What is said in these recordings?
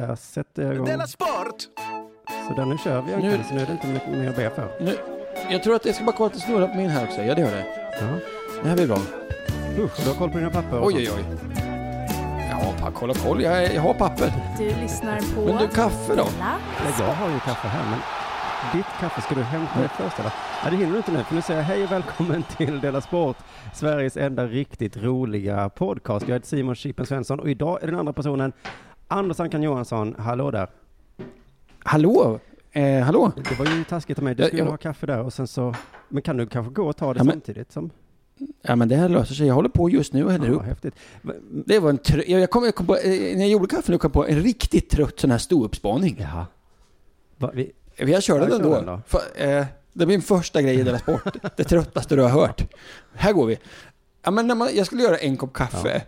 där sätter jag igång. Della Sport! Så där, nu kör vi Nu- så nu är det inte mycket mer att be för. Nu, jag tror att det ska bara kolla att det snurrar på min här också. Ja, det gör det. Ja. Det här blir bra. Usch, du har koll på dina papper? Oj, oj, oj. Ja, pa, kolla, koll. Jag, jag har papper. Du lyssnar på... Men du, kaffe då? Ja, jag har ju kaffe här, men ditt kaffe ska du hämta dig först eller? Ja, det hinner du inte nu, för nu säger jag hej och välkommen till Dela Sport, Sveriges enda riktigt roliga podcast. Jag heter Simon Chippen Svensson och idag är den andra personen Anders Ankan Johansson. Hallå där. Hallå? Eh, hallå? Det var ju taskigt av mig. Du skulle jag- ha kaffe där och sen så, men kan du kanske gå och ta det Ja, men- samtidigt som? Ja, men det här löser sig. Jag håller på just nu och häller Ja, upp. häftigt. Det var en trö- jag, jag kom, jag kom på, eh, när jag gjorde kaffe nu kom jag på en riktigt trött sån här ståuppspaning. Jaha. Va, vi, Jag körde Ja, den kör då. den då. För, eh, det blir min första grej i Della Sport. det tröttaste du har hört. Här går vi. Ja, men när man, jag skulle göra en kopp kaffe. Ja.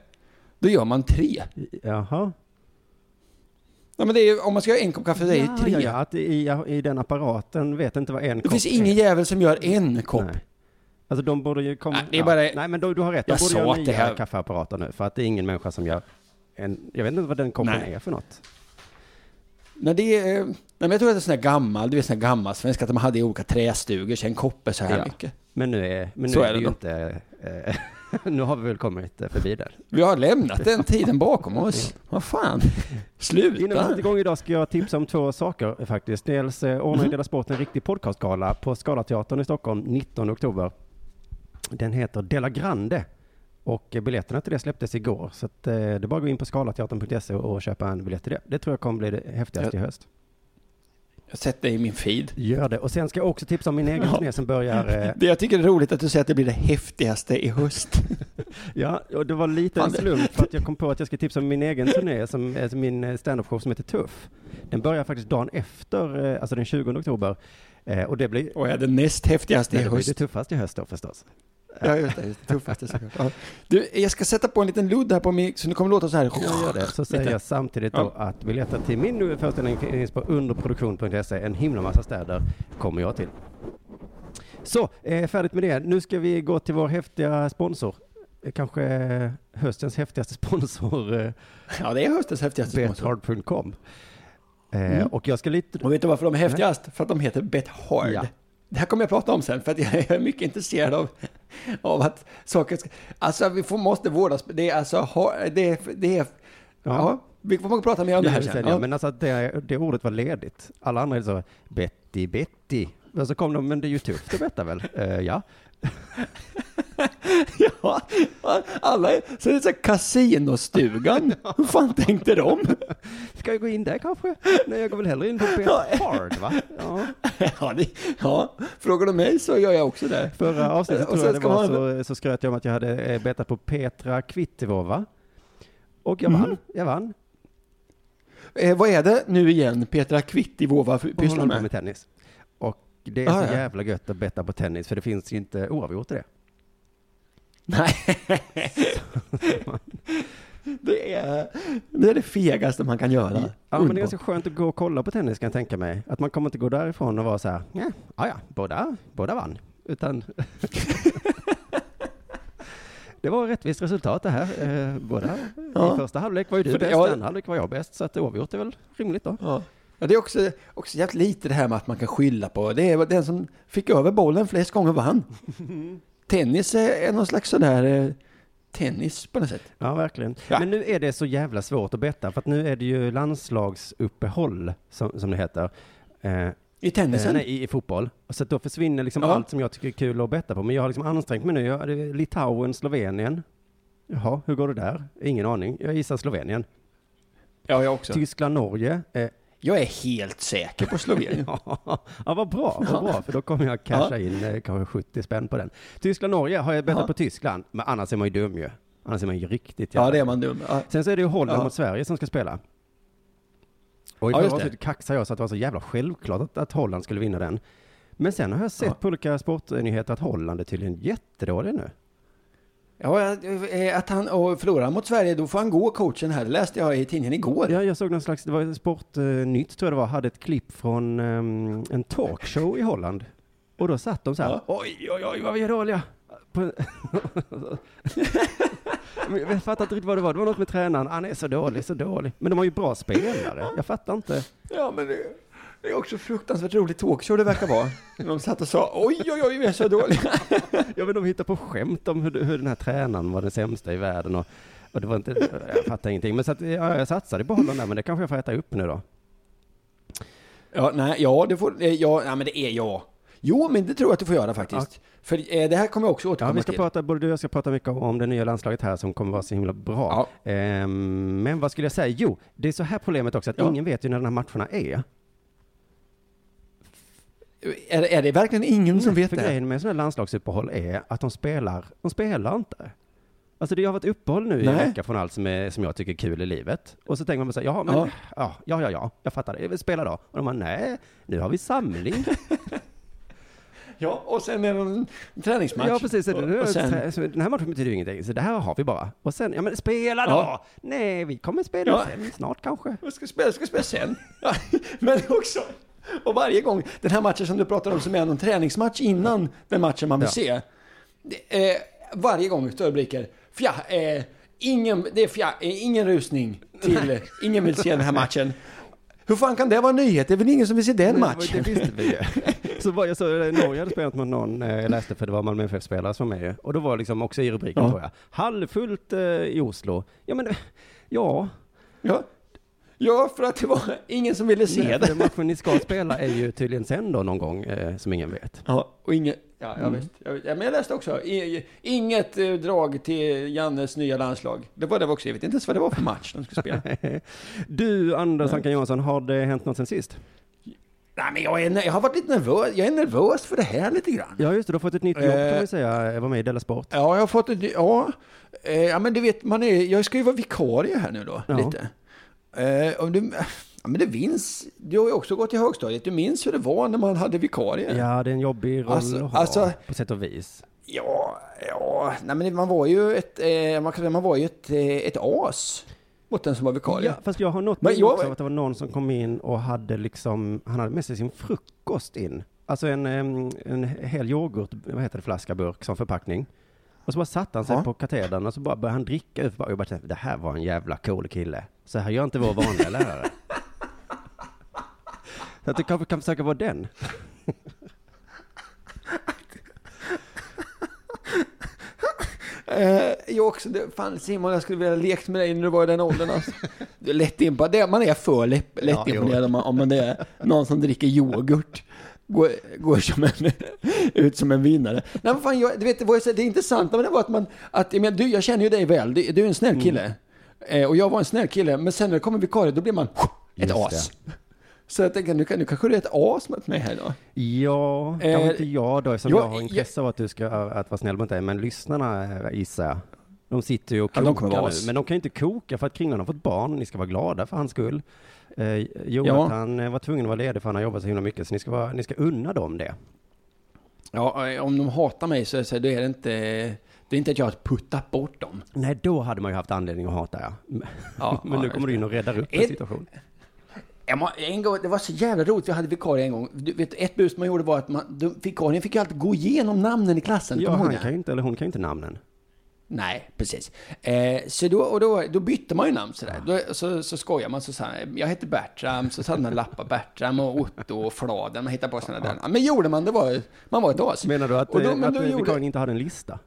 Då gör man tre. jaha. Ja, men det är, om man ska göra en kopp kaffe, det är Ja, tre. Ja, ja, att i, ja, i den apparaten vet inte vad en Det kopp finns är. ingen jävel som gör en kopp. Nej. Alltså de borde ju komma... Nej, det är bara- Nej men då, du har rätt, de Jag borde göra det nya här- kaffeapparater nu. För att det är ingen människa som gör en... Jag vet inte vad den koppen Nej. är för något. Nej, det är, nej, men jag tror att det är sån här gammal, du vet sån här gammal svenska, att de hade i olika trästugor, så en kopp är så här Ja. mycket. Men nu är, men nu Så är är det det ju då. inte... Eh, nu har vi väl kommit eh, förbi där. Vi har lämnat den tiden bakom oss. Vad fan? Innan vi Sluta! sätter igång idag ska jag tipsa om två saker eh, faktiskt. Dels eh, ordnar Mhm. Dela Sport en riktig podcastgala på Scalateatern i Stockholm 19 oktober. Den heter Dela Grande. Och biljetterna till det släpptes igår. Så att, eh, det är bara att gå in på scalateatern.se och köpa en biljett till det. Det tror jag kommer bli det häftigaste i höst. Jag sätter det i min feed. Gör det. Och sen ska jag också tipsa om min egen Ja. turné som börjar... Eh, Det jag tycker är roligt att du säger att det blir det häftigaste i höst. ja, och det var lite en det- slump för att jag kom på att jag ska tipsa om min egen turné, som är min eh, standup-show som heter Tuff. Den börjar faktiskt dagen efter, eh, alltså den 20 oktober. Eh, och det blir, Och är det näst häftigaste i det, blir det höst. tuffaste i höst då förstås. Ja, just det. det tuffaste såklart. Ja. Du, jag ska sätta på en liten ludd här på mig, så det kommer låta så här. Jag gör det. Så säger Lite. jag samtidigt då att biljetter till min nu föreställning finns på underproduktion.se. En himla massa städer kommer jag till. Så, eh, färdigt med det. Nu ska vi gå till vår häftiga sponsor. Eh, Kanske eh, höstens häftigaste sponsor, eh, Ja, det är höstens häftigaste sponsor. bethard.com. Eh, Mm. Och jag ska lite... Och vet du varför de är häftigast? För att de heter Bet Hard. Ja. Det här kommer jag prata om sen, för att jag är mycket intresserad av, av att saker ska... Alltså, vi får, måste vårdas. Det är alltså... ha- Det är... Det är ja. vi får prata mer om det här sen, ja. Ja. Men alltså det, det ordet var ledigt. Alla andra är så, Betty, Betty. Och så kom de, men det är ju tufft att betta väl? Eh, ja. Ja, alla är... Så är det så här kasinostugan. Hur fan tänkte de? Ska jag gå in där kanske? Nej, jag går väl hellre in på Hard, va? Ja. Ja, det, ja, frågar du mig så gör jag också det. Förra avsnittet tror jag det var man- så, så skröt jag om att jag hade eh, bettat på Petra Kvittivova. Och jag vann. Jag vann. Eh, vad är det nu igen Petra Kvittivova Och hon pysslar håller på med? med tennis. Det är Ah, så ja. jävla gött att betta på tennis, för det finns ju inte oavgjort i det. Nej. det, är, det är det fegaste man kan göra. Ja, men det är ganska skönt att gå och kolla på tennis kan jag tänka mig. Att man kommer inte gå därifrån och vara så här, ja, ja, båda, båda vann. Utan det var ett rättvist resultat det här. Eh, båda. Ja. I första halvlek var ju du bäst, i andra halvlek var jag bäst. Så att oavgjort är väl rimligt då. Ja. Ja, det är också, också jävligt lite det här med att man kan skylla på. Det är den som fick över bollen flest gånger vann. Tennis är, någon slags sådär eh, tennis på något sätt. Ja, verkligen. Ja. Men nu är det så jävla svårt att betta, för att nu är det ju landslagsuppehåll, som, som det heter. Eh, I eh, tennisen? nej, i, i fotboll. Och så att då försvinner liksom Ja. allt som jag tycker är kul att betta på. Men jag har liksom ansträngt mig nu. Jag, det är Litauen, Slovenien. Jaha, hur går det där? Ingen aning. Jag gissar Slovenien. Ja, jag också. Tyskland, Norge. Eh, Jag är helt säker på Slovenien. ja, ja, vad bra, vad bra, för då kommer jag casha in eh, kanske 70 spänn på den. Tyskland, Norge har jag bettat Ja. på Tyskland, men annars är man ju dum ju. Annars är man ju riktigt Ja, jävla det är man dum. Ja. Sen så är det ju Holland Ja. mot Sverige som ska spela. Och i Ja, förra avsnittet kaxade jag så att det var så jävla självklart att, att Holland skulle vinna den. Men sen har jag sett Ja. på olika sportnyheter att Holland är tydligen jättedålig nu. Ja, eh, att han förlorar mot Sverige, då får han gå coachen här. Det läste jag i tidningen igår. Ja, jag såg någon slags, det var Sportnytt tror jag det var, hade ett klipp från ehm, en talkshow i Holland. Och då satt de så här, Ja. oj, oj, oj, vad vi är dåliga. På, Jag fattar inte riktigt vad det var. Det var något med tränaren. Han är så dålig, så dålig. Men de har ju bra spelare. Jag fattar inte. Ja, men det, det är också fruktansvärt roligt talkshow det verkar vara. De satt och sa oj, oj, oj, vi är så dåliga. Jag vet de hittar på skämt om hur, hur den här tränaren var den sämsta i världen och, och det var inte, jag fattar ingenting. Men så att, ja, jag satsade på honom där, men det kanske jag får äta upp nu då. Ja, nej, ja, det får, eh, ja, ja, men det är ja. Jo, men det tror jag att du får göra faktiskt. För eh, det här kommer jag också Ja, återkomma vi ska till. prata, både du och jag ska prata mycket om det nya landslaget här som kommer vara så himla bra. Ehm, men vad skulle jag säga? Jo, det är så här problemet också att Ja. ingen vet ju när de här matcherna är. Är, är det verkligen ingen som vet För det? grejen med sådana här landslagsuppehåll är att de spelar, de spelar inte. Alltså det har varit uppehåll nu i en Nej. vecka från allt som, är, som jag tycker är kul i livet. Och så tänker man så här, ja men, Ja. ja, ja, ja, ja, jag fattar det, vi spelar då. Och de bara, nej, nu har vi samling. Ja, och sen är det en träningsmatch. ja, precis. Så Och, och sen, så den här matchen betyder ju ingenting, så det här har vi bara. Och sen, ja men spela då! Ja. Nej, vi kommer spela Ja. sen, snart kanske. jag ska spela, jag ska spela sen. Men också, och varje gång, den här matchen som du pratar om som är någon träningsmatch innan den matchen man vill se. Det, eh, varje gång rubriker, fja, eh, ingen, det är fja, eh, ingen rusning till, ingen vill se den här matchen. Hur fan kan det vara en nyhet? Det är väl ingen som vill se den matchen? Det visste vi ju. Så var jag så, Norge hade spelat mot någon, eh, jag läste för det var Malmö FF-spelare som var med ju. Och då var liksom också i rubriken Ja. tror jag, halvfullt eh, i Oslo. Ja men, eh, ja. Ja. Ja, för att det var ingen som ville se Nej, det. matchen ni ska spela är ju tydligen sen då någon gång, eh, som ingen vet. Ja, och inget... Ja, jag Mm. vet. Jag vet. Ja, men jag läste också. I, inget eh, drag till Jannes nya landslag. Det var det också. Jag vet inte ens vad det var för match de skulle spela. Du, Anders Ankan Johansson, har det hänt något sen sist? Nej, men jag, är, jag har varit lite nervös. Jag är nervös för det här lite grann. Ja just det, du har fått ett nytt jobb kan man ju säga, jag var med i Della Sport. Ja, jag har fått ett... Ja, eh, ja men du vet, man är, jag ska ju vara vikarie här nu då, Ja. lite. Eh, och du, ja, men det minns... Du har ju också gått i högstadiet. Du minns hur det var när man hade vikarie. Ja, det är en jobbig roll Alltså- att ha, alltså- på sätt och vis. Ja, ja, nej men man var ju ett, eh, man, kan man var ju ett, eh, ett as mot den som var vikarie. Ja, fast jag har något minne jag- också av att det var någon som kom in och hade liksom, han hade med sig sin frukost in. Alltså en, en hel yoghurt, vad heter det, flaska, burk som förpackning. Och så bara satte han sig Ja. på katedern och så bara började han dricka. Och jag bara tänkte, det här var en jävla cool kille. Så här gör inte vår vanliga lärare. Så att det kanske kan försöka vara den. Eh, jag också, det, fan Simon, jag skulle vilja lekt med dig när du var i den åldern alltså. Du är lätt imponerad, det, man är för lätt, lätt Ja, imponerad om man, om man är någon som dricker yoghurt. Går, går som en, ut som en vinnare. Nej men fan, jag, du vet, det, var, det intressanta med det var att man, att, jag, menar, du, jag känner ju dig väl, du, du är en snäll Mm. Eh, och jag var en snäll kille, men sen när det kommer vikarie då blir man ett as. Så jag tänker, nu, kan- nu kanske du är ett as mot mig här då. Ja, Eh, kanske inte jag då, eftersom jag- jag har intresse av att du ska att vara snäll mot dig, men lyssnarna eh, gissar jag. De sitter ju och Ja, kokar vara nu, oss. men de kan ju inte koka för att Kringlan har fått barn, ni ska vara glada för hans skull. Eh, Jonathan eh, var tvungen att vara ledig för han har jobbat så himla mycket, så ni ska, vara, ni ska unna dem det. Ja, om de hatar mig så, så då är det inte, det är inte att jag har puttat bort dem. Nej, då hade man ju haft anledning att hata ja. Ja, men ja, nu kommer du in och räddar upp en situation. Jag En gång, det var så jävla roligt, vi hade vikarie en gång. Du vet, ett bus man gjorde var att man, du, vikarien fick ju alltid gå igenom namnen i klassen. Ja, han kan ju inte, eller hon kan ju inte namnen. Nej, precis. Eh, så då, och då, då bytte man ju namn sådär. Då, så, så skojar man så sa jag heter Bertram, så hade man lappar Bertram och Otto och Fladen, man hittade på sådana där. Men gjorde man, det var man var ett as. Menar du att, då- eh, men att då eh, gjorde- vikarien inte hade en lista?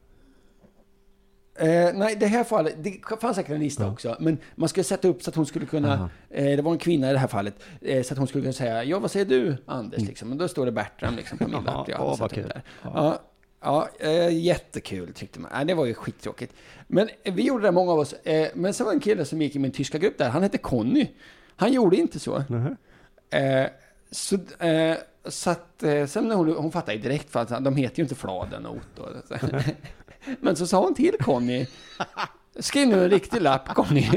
Eh, nej, det här fallet, det fanns säkert en lista också, men man skulle sätta upp så att hon skulle kunna, eh, det var en kvinna i det här fallet, eh, så att hon skulle kunna säga, ja vad säger du Anders, liksom. Och då står det Bertram liksom på min lapp. åh, hade vad kul. där. Ja. Ja, ja eh, jättekul tyckte man. Det var ju skittråkigt. Men eh, vi gjorde det, många av oss. Eh, men så var det en kille som gick i min tyska grupp där, han hette Conny. Han gjorde inte så. Så, så att, sen när hon, hon fattade direkt för att de heter ju inte Fladen och Otto. Men så sa hon till Conny, skriv nu en riktig lapp Conny.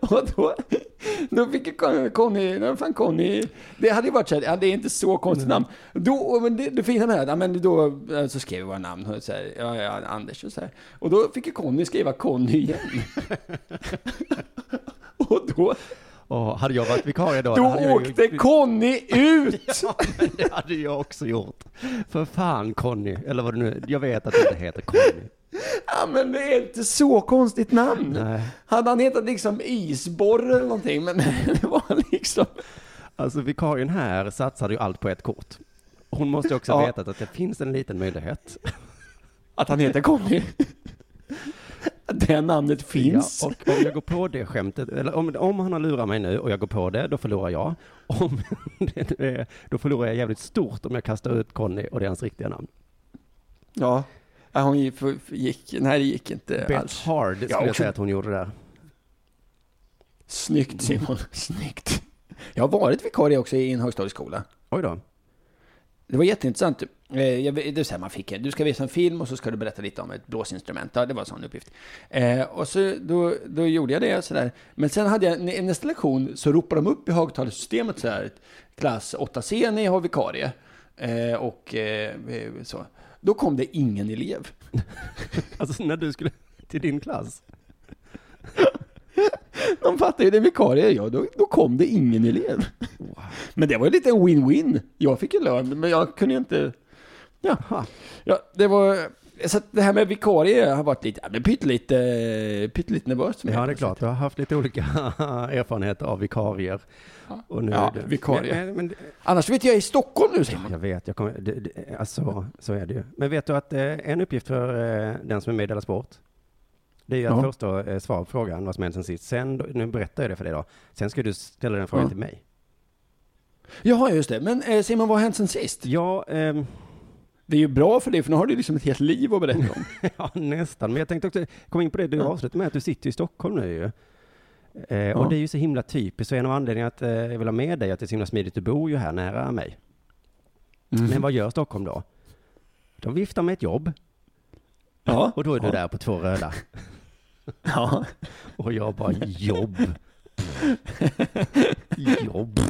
Och då, då fick ju Conny, fan Conny, det hade ju varit så här, ja, det är inte så konstigt namn. Då, men det, det fina med det, ja, men då så skrev vi våra namn, och så här, ja, ja, Anders och så här. Och då fick ju Conny skriva Conny igen. och då, Och hade jag varit vikarie då, då hade jag åkte Conny ut! Ja, men det hade jag också gjort. För fan Conny, eller vad det nu Jag vet att det inte heter Conny. Ja, men det är inte så konstigt namn. Nej. Hade han hetat liksom Isborre eller någonting, men det var liksom... Alltså vikarien här satsade ju allt på ett kort. Hon måste också ha Ja. vetat att det finns en liten möjlighet. Att han heter Conny. Det namnet finns. Ja, och om jag går på det skämtet, eller om, om han har lurat mig nu och jag går på det, då förlorar jag. Om det är, då förlorar jag jävligt stort om jag kastar ut Conny och det är hans riktiga namn. Ja. Hon gick, nej det gick inte Bet alls. hard skulle Ja, jag säga att hon gjorde där. Snyggt Simon, snyggt. Jag har varit vikarie också i en högstadieskola. Oj då. Det var jätteintressant. Eh, jag, är så här man fick, du ska visa en film och så ska du berätta lite om ett blåsinstrument. Ja, det var en sån uppgift. Eh, och så, då, då gjorde jag det sådär. Men sen hade jag, nästa lektion så ropade de upp i högtalarsystemet så här, klass 8C, ni har vikarie. Eh, och eh, så. Då kom det ingen elev. Alltså när du skulle till din klass. De fattade ju, det är vikarie, ja, då, då kom det ingen elev. Men det var ju lite win-win. Jag fick ju lön, men jag kunde ju inte... Ja, Ha. ja det var... Så det här med vikarie har varit lite, ja, men pyttelite, pyttelite nervöst. med Ja, det är klart. Du har haft lite olika erfarenheter av vikarier. Och nu Ja, är det, vikarie. Men, men, men, Annars vet jag, jag i Stockholm nu Simon. jag vet, jag kommer, det, det, alltså, så är det ju. Men vet du att eh, en uppgift för eh, den som är med i Della Sport, det är ju att Ja. först då eh, svara på frågan vad som hänt sen sist. Sen, nu berättar jag det för dig då. Sen ska du ställa den frågan Ja. till mig. Jaha, just det. Men eh, Simon, vad har hänt sen sist? Ja, ehm, Det är ju bra för dig, för nu har du liksom ett helt liv att berätta om. ja, nästan. Men jag tänkte också komma in på det du Ja. avslutade med, att du sitter i Stockholm nu ju. Eh, Ja. Och det är ju så himla typiskt, så en av anledningarna att eh, jag vill ha med dig, att det är så himla smidigt, du bor ju här nära mig. Mm. Men vad gör Stockholm då? De viftar med ett jobb, Ja. och då är du Ja. där på två röda. Ja. Och jag bara, jobb. jobb.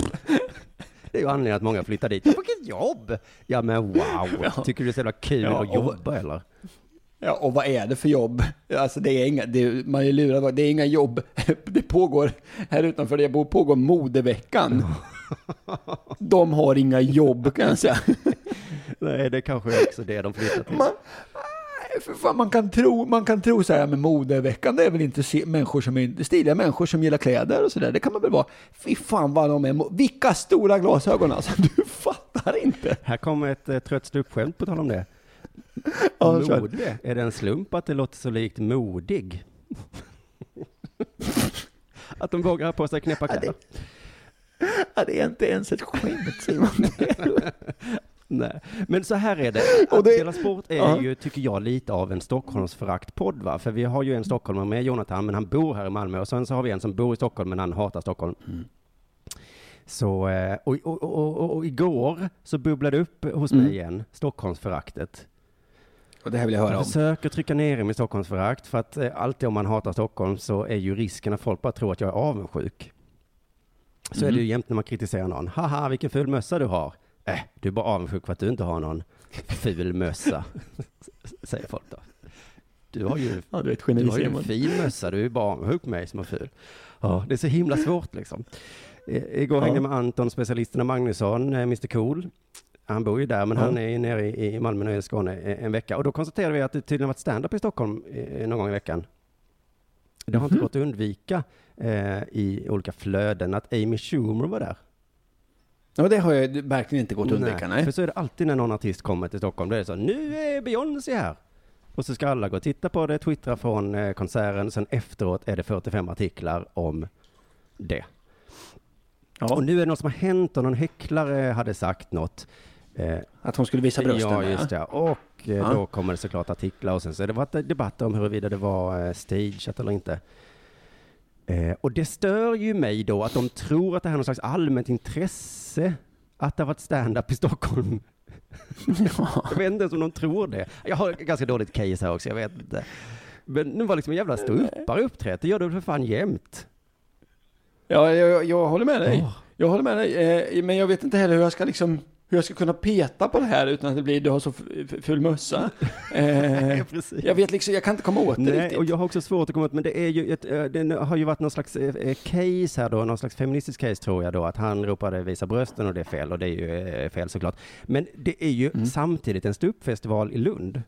Det är ju anledningen att många flyttar dit. Vilket jobb! Ja men wow, Ja. tycker du det är så jävla kul Ja, att och- jobba eller? Ja, och vad är det för jobb? Alltså det är inga, det man är lurad, det är inga jobb. Det pågår, här utanför där jag bor pågår modeveckan. De har inga jobb kan jag säga. Nej, det kanske är också det de flyttar till. Man, för fan, man kan tro, man kan tro så här med modeveckan, det är väl inte se, människor som är stiliga människor som gillar kläder och sådär. Det kan man väl vara. Fy fan vad de är, vilka stora glasögon alltså. Du fattar inte. Här kommer ett eh, trött ståuppskämt på tal om det. Ja. Mode, är det en slump att det låter så likt modig? att de vågar ha på sig knäppa Ja, det- kläder? Ja, det är inte ens ett skämt Simon. Nej, men så här är det. Att det- Dela Sport är Ja. ju, tycker jag, lite av en Stockholmsförakt-podd, va? För vi har ju en stockholmare med, Jonathan, men han bor här i Malmö. Och sen så har vi en som bor i Stockholm, men han hatar Stockholm. Så, eh, och, och, och, och, igår så bubblade upp hos Mm. mig igen, Stockholmsföraktet. Och det här vill jag höra Jag om. försöker trycka ner i min Stockholmsförakt, för att eh, alltid om man hatar Stockholm så är ju risken att folk bara tror att jag är avundsjuk. Så är det ju jämt när man kritiserar någon. Haha, vilken ful mössa du har. Äh, du är bara avundsjuk för att du inte har någon ful mössa, säger folk då. Du har ju, Ja, du är ett du geni har ju en fin mössa, du är bara avundsjuk på mig som har ful. Ja, det är så himla svårt liksom. I- Igår Ja. hängde jag med Anton, specialisterna Magnusson, eh, Mr Cool. Han bor ju där, men Ja. han är nere i, i Malmö i Skåne eh, en vecka. Och då konstaterade vi att det tydligen varit stand-up i Stockholm eh, någon gång i veckan. Det har inte Mhm. gått att undvika eh, i olika flöden att Amy Schumer var där. Ja, det har jag verkligen inte gått att undvika, nej. För så är det alltid när någon artist kommer till Stockholm. Då är det så, nu är Beyoncé här. Och så ska alla gå och titta på det, twittra från eh, konserten. Sen efteråt är det 45 artiklar om det. Ja, Och nu är det något som har hänt och någon häcklare hade sagt något. Eh, att hon skulle visa brösten. ja, just det. Och eh, Ja. då kommer det såklart artiklar och sen så har det varit debatter om huruvida det var eh, stageat eller inte. Eh, och det stör ju mig då att de tror att det här är någon slags allmänt intresse att det har varit stand-up i Stockholm. Ja. Jag vet inte ens om de tror det. Jag har ganska dåligt case här också, jag vet inte. Men nu var liksom en jävla ståuppare uppträtt, det gör du för fan jämt? Ja, jag, jag håller med dig. Åh. Jag håller med dig, eh, men jag vet inte heller hur jag ska liksom... hur jag ska kunna peta på det här utan att det blir du har så ful mössa. Eh, jag vet liksom, jag kan inte komma åt det Nej, riktigt. och jag har också svårt att komma åt, men det är ju ett, eh, det har ju varit någon slags eh, eh, case här då, någon slags feministisk case tror jag då, att han ropade visa brösten och det är fel, och det är ju fel såklart. Men det är ju Mm. samtidigt en ståuppfestival i Lund.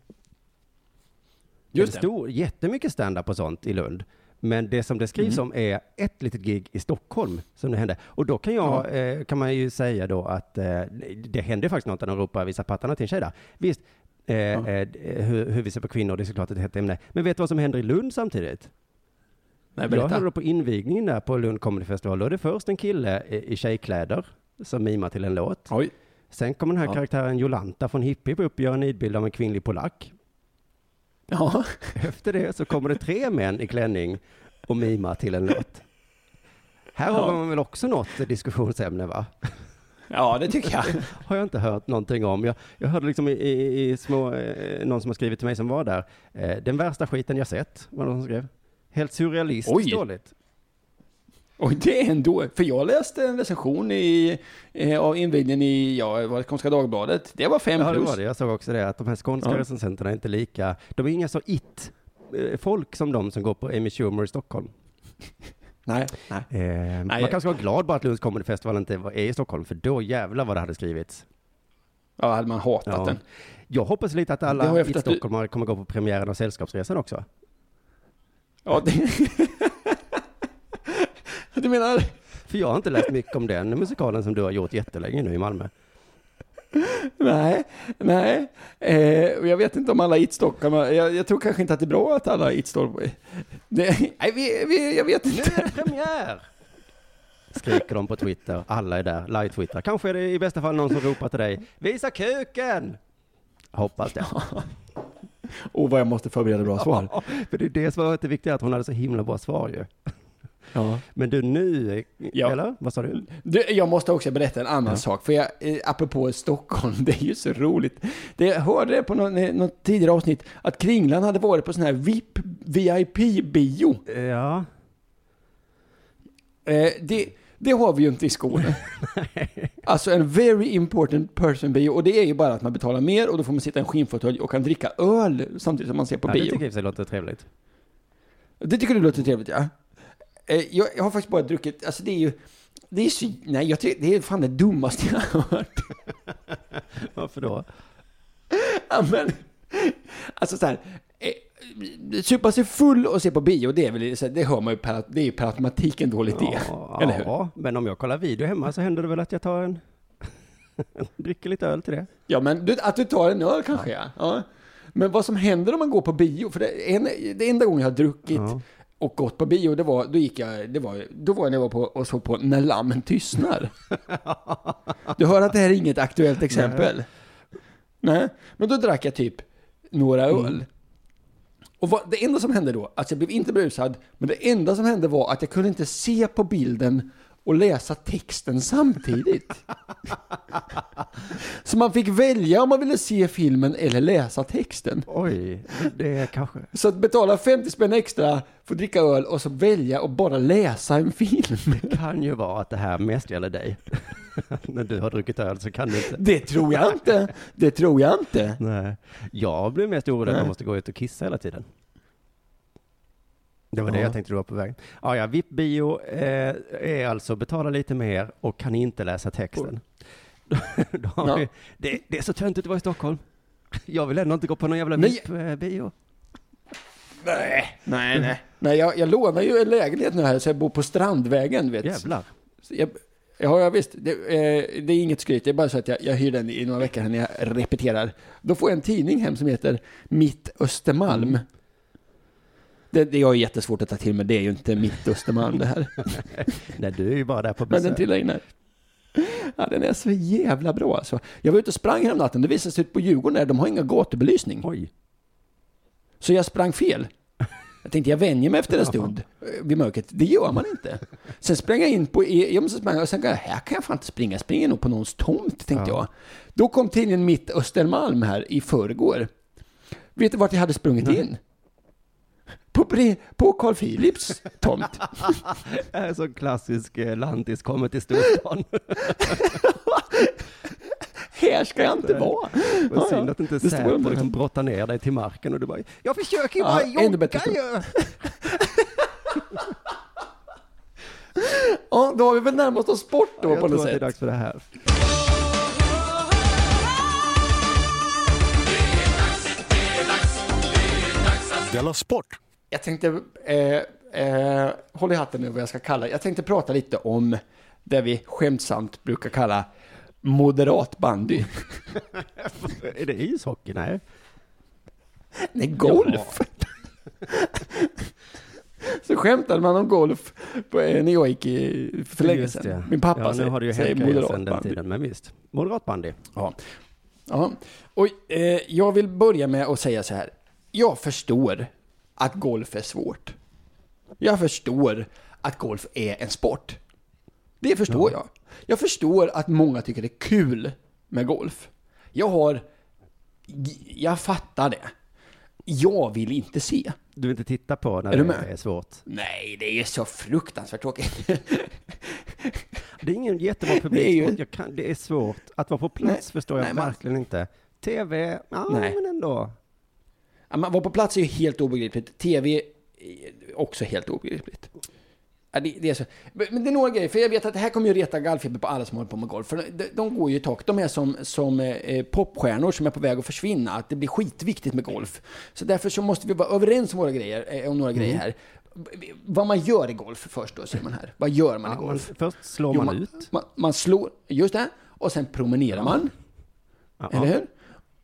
Just det. Stor, jättemycket stand-up och sånt i Lund. Men det som det skrivs Mm. om är ett litet gig i Stockholm som det hände. Och då kan jag, eh, kan man ju säga då att eh, det hände faktiskt något när de ropar visa pattarna till en tjej där. Visst, eh, Ja. eh, hur, hur vi ser på kvinnor, det är såklart ett hett ämne. Men vet du vad som händer i Lund samtidigt? Nej, Jag hörde då på invigningen där på Lund Comedy Festival, då är det först en kille i, i tjejkläder som mimar till en låt. Oj. Sen kommer den här Ja. karaktären Jolanta från Hippie upp och gör en nidbild av en kvinnlig polack. Ja. Efter det så kommer det tre män i klänning och mimar till en låt. Här har Ja. man väl också något diskussionsämne va? ja, det tycker jag. Har jag inte hört någonting om. Jag, jag hörde liksom i, i, i små, eh, någon som har skrivit till mig som var där, eh, den värsta skiten jag sett, var det någon som skrev. Helt surrealistiskt dåligt. Och det är ändå, för jag läste en recension i, eh, av invigningen i, ja, var det Skånska Dagbladet. Det var fem Ja, det plus. var det. Jag såg också det, att de här skånska Ja. recensenterna är inte lika, de är inga så it-folk som de som går på Amy Schumer i Stockholm. Nej, nej. Eh, man jag- kanske vara glad bara att Lunds Comedy Festival inte var- är i Stockholm, för då jävlar vad det hade skrivits. Ja, hade man hatat Ja. den. Jag hoppas lite att Det alla i. Stockholm kommer gå på premiären av Sällskapsresan också. Ja, det... du menar? För jag har inte läst mycket om den musikalen som du har gjort jättelänge nu i Malmö. Nej, nej. Eh, jag vet inte om alla It-Stockholm, jag, jag tror kanske inte att det är bra att alla It-Stockholm... Det- Nej, vi, vi, jag vet Nu inte. är det premiär! Skriker de på Twitter. Alla är där, live-twittrar. Kanske är det i bästa fall någon som ropar till dig. Visa kuken! Hoppas det. Och vad jag måste förbereda bra svar. Ja, för det är det svaret är viktigt, att hon hade så himla bra svar ju. Ja. Men du nu, Ja. eller? Vad sa du? Du, jag måste också berätta en annan Ja. sak, för jag, eh, apropå Stockholm, det är ju så roligt. Det, jag hörde på någon, eh, något tidigare avsnitt att Kringlan hade varit på sån här VIP, VIP-bio. Ja, Eh, det, det har vi ju inte i Skåne. alltså en very important person bio, och det är ju bara att man betalar mer och då får man sitta i en skinnfåtölj och kan dricka öl samtidigt som man ser på ja det bio. tycker jag låter trevligt. Det tycker du låter trevligt, ja? Eh, jag, jag har faktiskt bara druckit, alltså det är ju, det är så, nej jag tycker, det är fan det dummaste jag har hört. Varför då? Ja, men, alltså så här, eh, supa sig full och se på bio, det är väl, det hör man ju per, det är ju per automatik en dålig idé. Ja, eller hur? ja, men om jag kollar video hemma så händer det väl att jag tar en, dricker lite öl till det. Ja, men du, att du tar en öl kanske, ja. ja. Men vad som händer om man går på bio, för det, en, det enda gången jag har druckit. Och gått på bio, det var, då gick jag, det var, då var jag när jag var på och såg på När lammen tystnar. Du hör att det här är inget aktuellt exempel? Nej. Men då drack jag typ några öl. Och vad, det enda som hände då, alltså jag blev inte brusad, men det enda som hände var att jag kunde inte se på bilden och läsa texten samtidigt. Så man fick välja om man ville se filmen eller läsa texten. Oj, det är kanske... Så att betala 50 spänn extra, få dricka öl och så välja och bara läsa en film. Det kan ju vara att det här mest gäller dig. När du har druckit öl så kan du inte. Det tror jag inte. Det tror jag inte. Nej. Jag blev mest orolig att jag måste gå ut och kissa hela tiden. Det var det Ja. jag tänkte du var på väg. Ja, ja, VIP-bio eh, är alltså betala lite mer och kan inte läsa texten. Ja. vi, det, det är så töntigt att vara i Stockholm. Jag vill ändå inte gå på någon jävla. VIP-bio. Nej, nej, nej. Nej, jag, jag lånar ju en lägenhet nu här så jag bor på Strandvägen, vet Jävlar. Jag, ja, jag visst. Det, eh, det är inget skryt, det är bara så att jag, jag hyr den i några veckor när jag repeterar. Då får jag en tidning hem som heter Mitt Östermalm. Det, det jag är jättesvårt att ta till mig, det är ju inte Mitt Östermalm det här. Nej, du är ju bara där på Men den besök. trillar in här. Ja, den är så jävla bra alltså. Jag var ute och sprang här om natten, det visade sig ut på Djurgården där, de har inga gatubelysning. Oj. Så jag sprang fel. Jag tänkte jag vänjer mig efter en stund vid mörkret. Det gör man inte. Sen sprang jag in på, E- ja, men så sprang jag och sen här kan jag fan inte springa. Jag springer nog på någons tomt, tänkte Ja. jag. Då kom tidningen Mitt Östermalm här i förrgår. Vet du vart jag hade sprungit in? På, Bre- på Carl Philips tomt. Det är så klassisk eh, lantis, kommer till storstan. här ska jag inte vara. Vad Ja, synd ja. att inte liksom brottar ner dig till marken och du bara, jag försöker ju Ja, bara ännu jogga ju. Ja, då har vi väl närmat oss sport då Jag på tror något att det är sätt. dags för det här. Della Sport! Jag tänkte, eh, eh, håll i hatten nu vad jag ska kalla Jag tänkte prata lite om det vi skämtsamt brukar kalla moderat bandy. Är det ishockey? Nej. Nej, golf. Så skämtade man om golf på, eh, när jag gick i, för länge sedan. Min pappa ja, nu säger, har det ju säger hänt moderat sedan den bandy. tiden, men visst. Moderat bandy. Ja. ja. Och, eh, jag vill börja med att säga så här. Jag förstår att golf är svårt. Jag förstår att golf är en sport. Det förstår jag. Jag förstår att många tycker det är kul med golf. Jag har... Jag fattar det. Jag vill inte se. Du vill inte titta på när Är det är svårt. Nej, det är så fruktansvärt tråkigt. Det är ingen jättebra Det är publik. ju- Jag kan, det är svårt. Att vara på plats Nej, förstår jag nej, man- verkligen inte. TV, ja men ändå. Ja, Man vara på plats är ju helt obegripligt. TV är också helt obegripligt. Ja, det, det är så. Men det är några grejer, för jag vet att det här kommer ju reta gallfeber på alla som håller på med golf. För de, de går ju i tak. De är som, som eh, popstjärnor som är på väg att försvinna. Att det blir skitviktigt med golf. Så därför så måste vi vara överens om, våra grejer, eh, om några grejer här. Vad man gör i golf först då, säger man här. Vad gör man i Ja, man, golf? först slår Jo, man ut. Man, man slår, just det. Och sen promenerar man. Ja, Eller hur?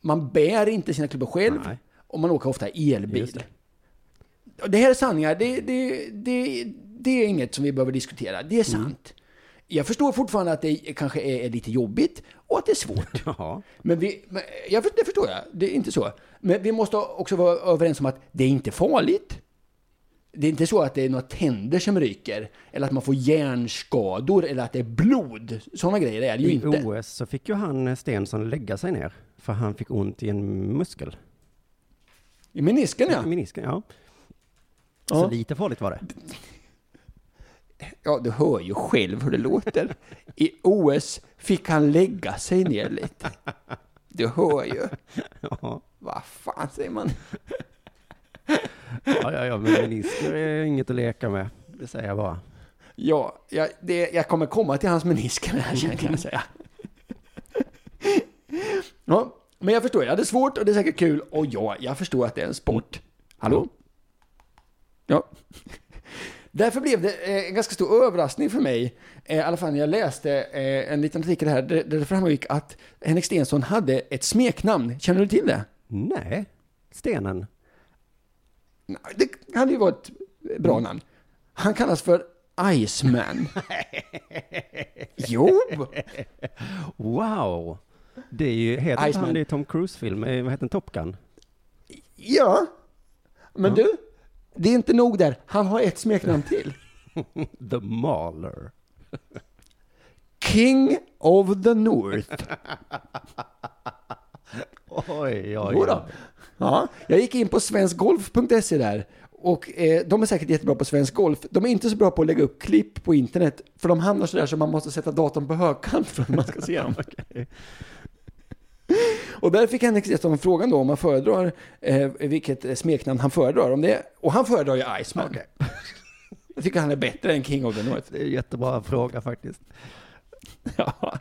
Man bär inte sina klubbor själv. Nej. Och man åker ofta elbil. det. Det. här är sanningar. Det, det, det, det är inget som vi behöver diskutera. Det är sant. Jag förstår fortfarande att det kanske är, lite jobbigt och att det är svårt. Ja. Men vi, men jag, det förstår jag. Det är inte så. Men vi måste också vara överens om att det är inte farligt. Det är inte så att det är några tänder som ryker. Eller att man får hjärnskador eller att det är blod. Sådana grejer är det ju I inte. OS så fick ju han Stensson lägga sig ner. För han fick ont i en muskel. I menisken ja. I menisken, ja. Så lite farligt var det. Ja, du hör ju själv hur det låter. I OS fick han lägga sig ner lite. Du hör ju. Ja, Vad fan säger man? ja, ja, ja men menisker är inget att leka med. Det säger jag bara. Ja, jag, det, jag kommer komma till hans menisker här sen kan jag säga. Ja, men jag förstår, ja, det är svårt och det är säkert kul. Och ja, jag förstår att det är en sport. Hallå? Ja. Därför blev det eh, en ganska stor överraskning för mig, eh, i alla fall när jag läste eh, en liten artikel här, där, det framgick att Henrik Stenson hade ett smeknamn. Känner du till det? Nej, stenen. Det hade ju varit ett bra namn. Han kallas för Iceman. jo! Wow! Det är ju, heter Iceman. han det i Tom Cruise-film, eh, vad heter den, Top Gun? Ja. Men Ja. du, det är inte nog där. Han har ett smeknamn till. The Mauler. King of the North. Oj, oj, då. Ja, jag gick in på svenskgolf.se där. Och eh, de är säkert jättebra på svensk golf. De är inte så bra på att lägga upp klipp på internet. För de hamnar sådär så man måste sätta datorn på högkant för att man ska se dem. Och där fick Henrik Stenson frågan då om han föredrar, eh, vilket smeknamn han föredrar. Om det, och han föredrar ju Iceman. Jag tycker han är bättre än King of the North. Det är en jättebra fråga faktiskt. Ja.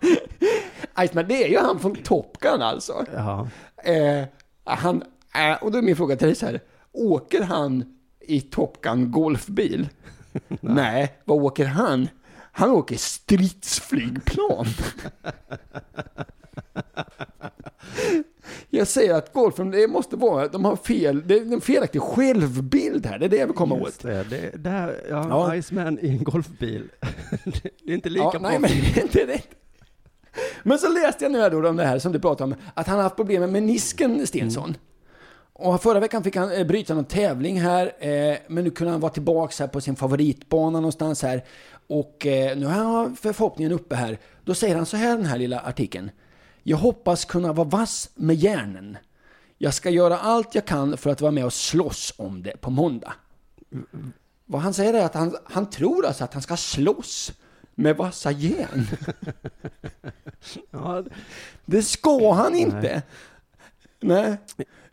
Iceman, det är ju han från Top Gun alltså. Ja. Eh, han, eh, och då är min fråga till dig så här. Åker han i Top Gun golfbil? Nej. vad åker han? Han åker stridsflygplan. Jag säger att golfen, det måste vara, de har fel, det är en felaktig självbild här, det är det jag vill komma Just åt. det, det, det här, ja, Ja. Iceman i en golfbil. det är inte lika Ja, bra. nej, men det är inte rätt. Men så läste jag nu här då om det här som du pratade om, att han har haft problem med menisken, Stensson. Och förra veckan fick han eh, bryta någon tävling här, eh, men nu kunde han vara tillbaka här på sin favoritbana någonstans här. Och eh, nu har han förhoppningen uppe här. Då säger han så här den här lilla artikeln. Jag hoppas kunna vara vass med järnen. Jag ska göra allt jag kan för att vara med och slåss om det på måndag. Vad han säger är att han, han tror alltså att han ska slåss med vassa järn. Ja, Det ska han inte. Nej.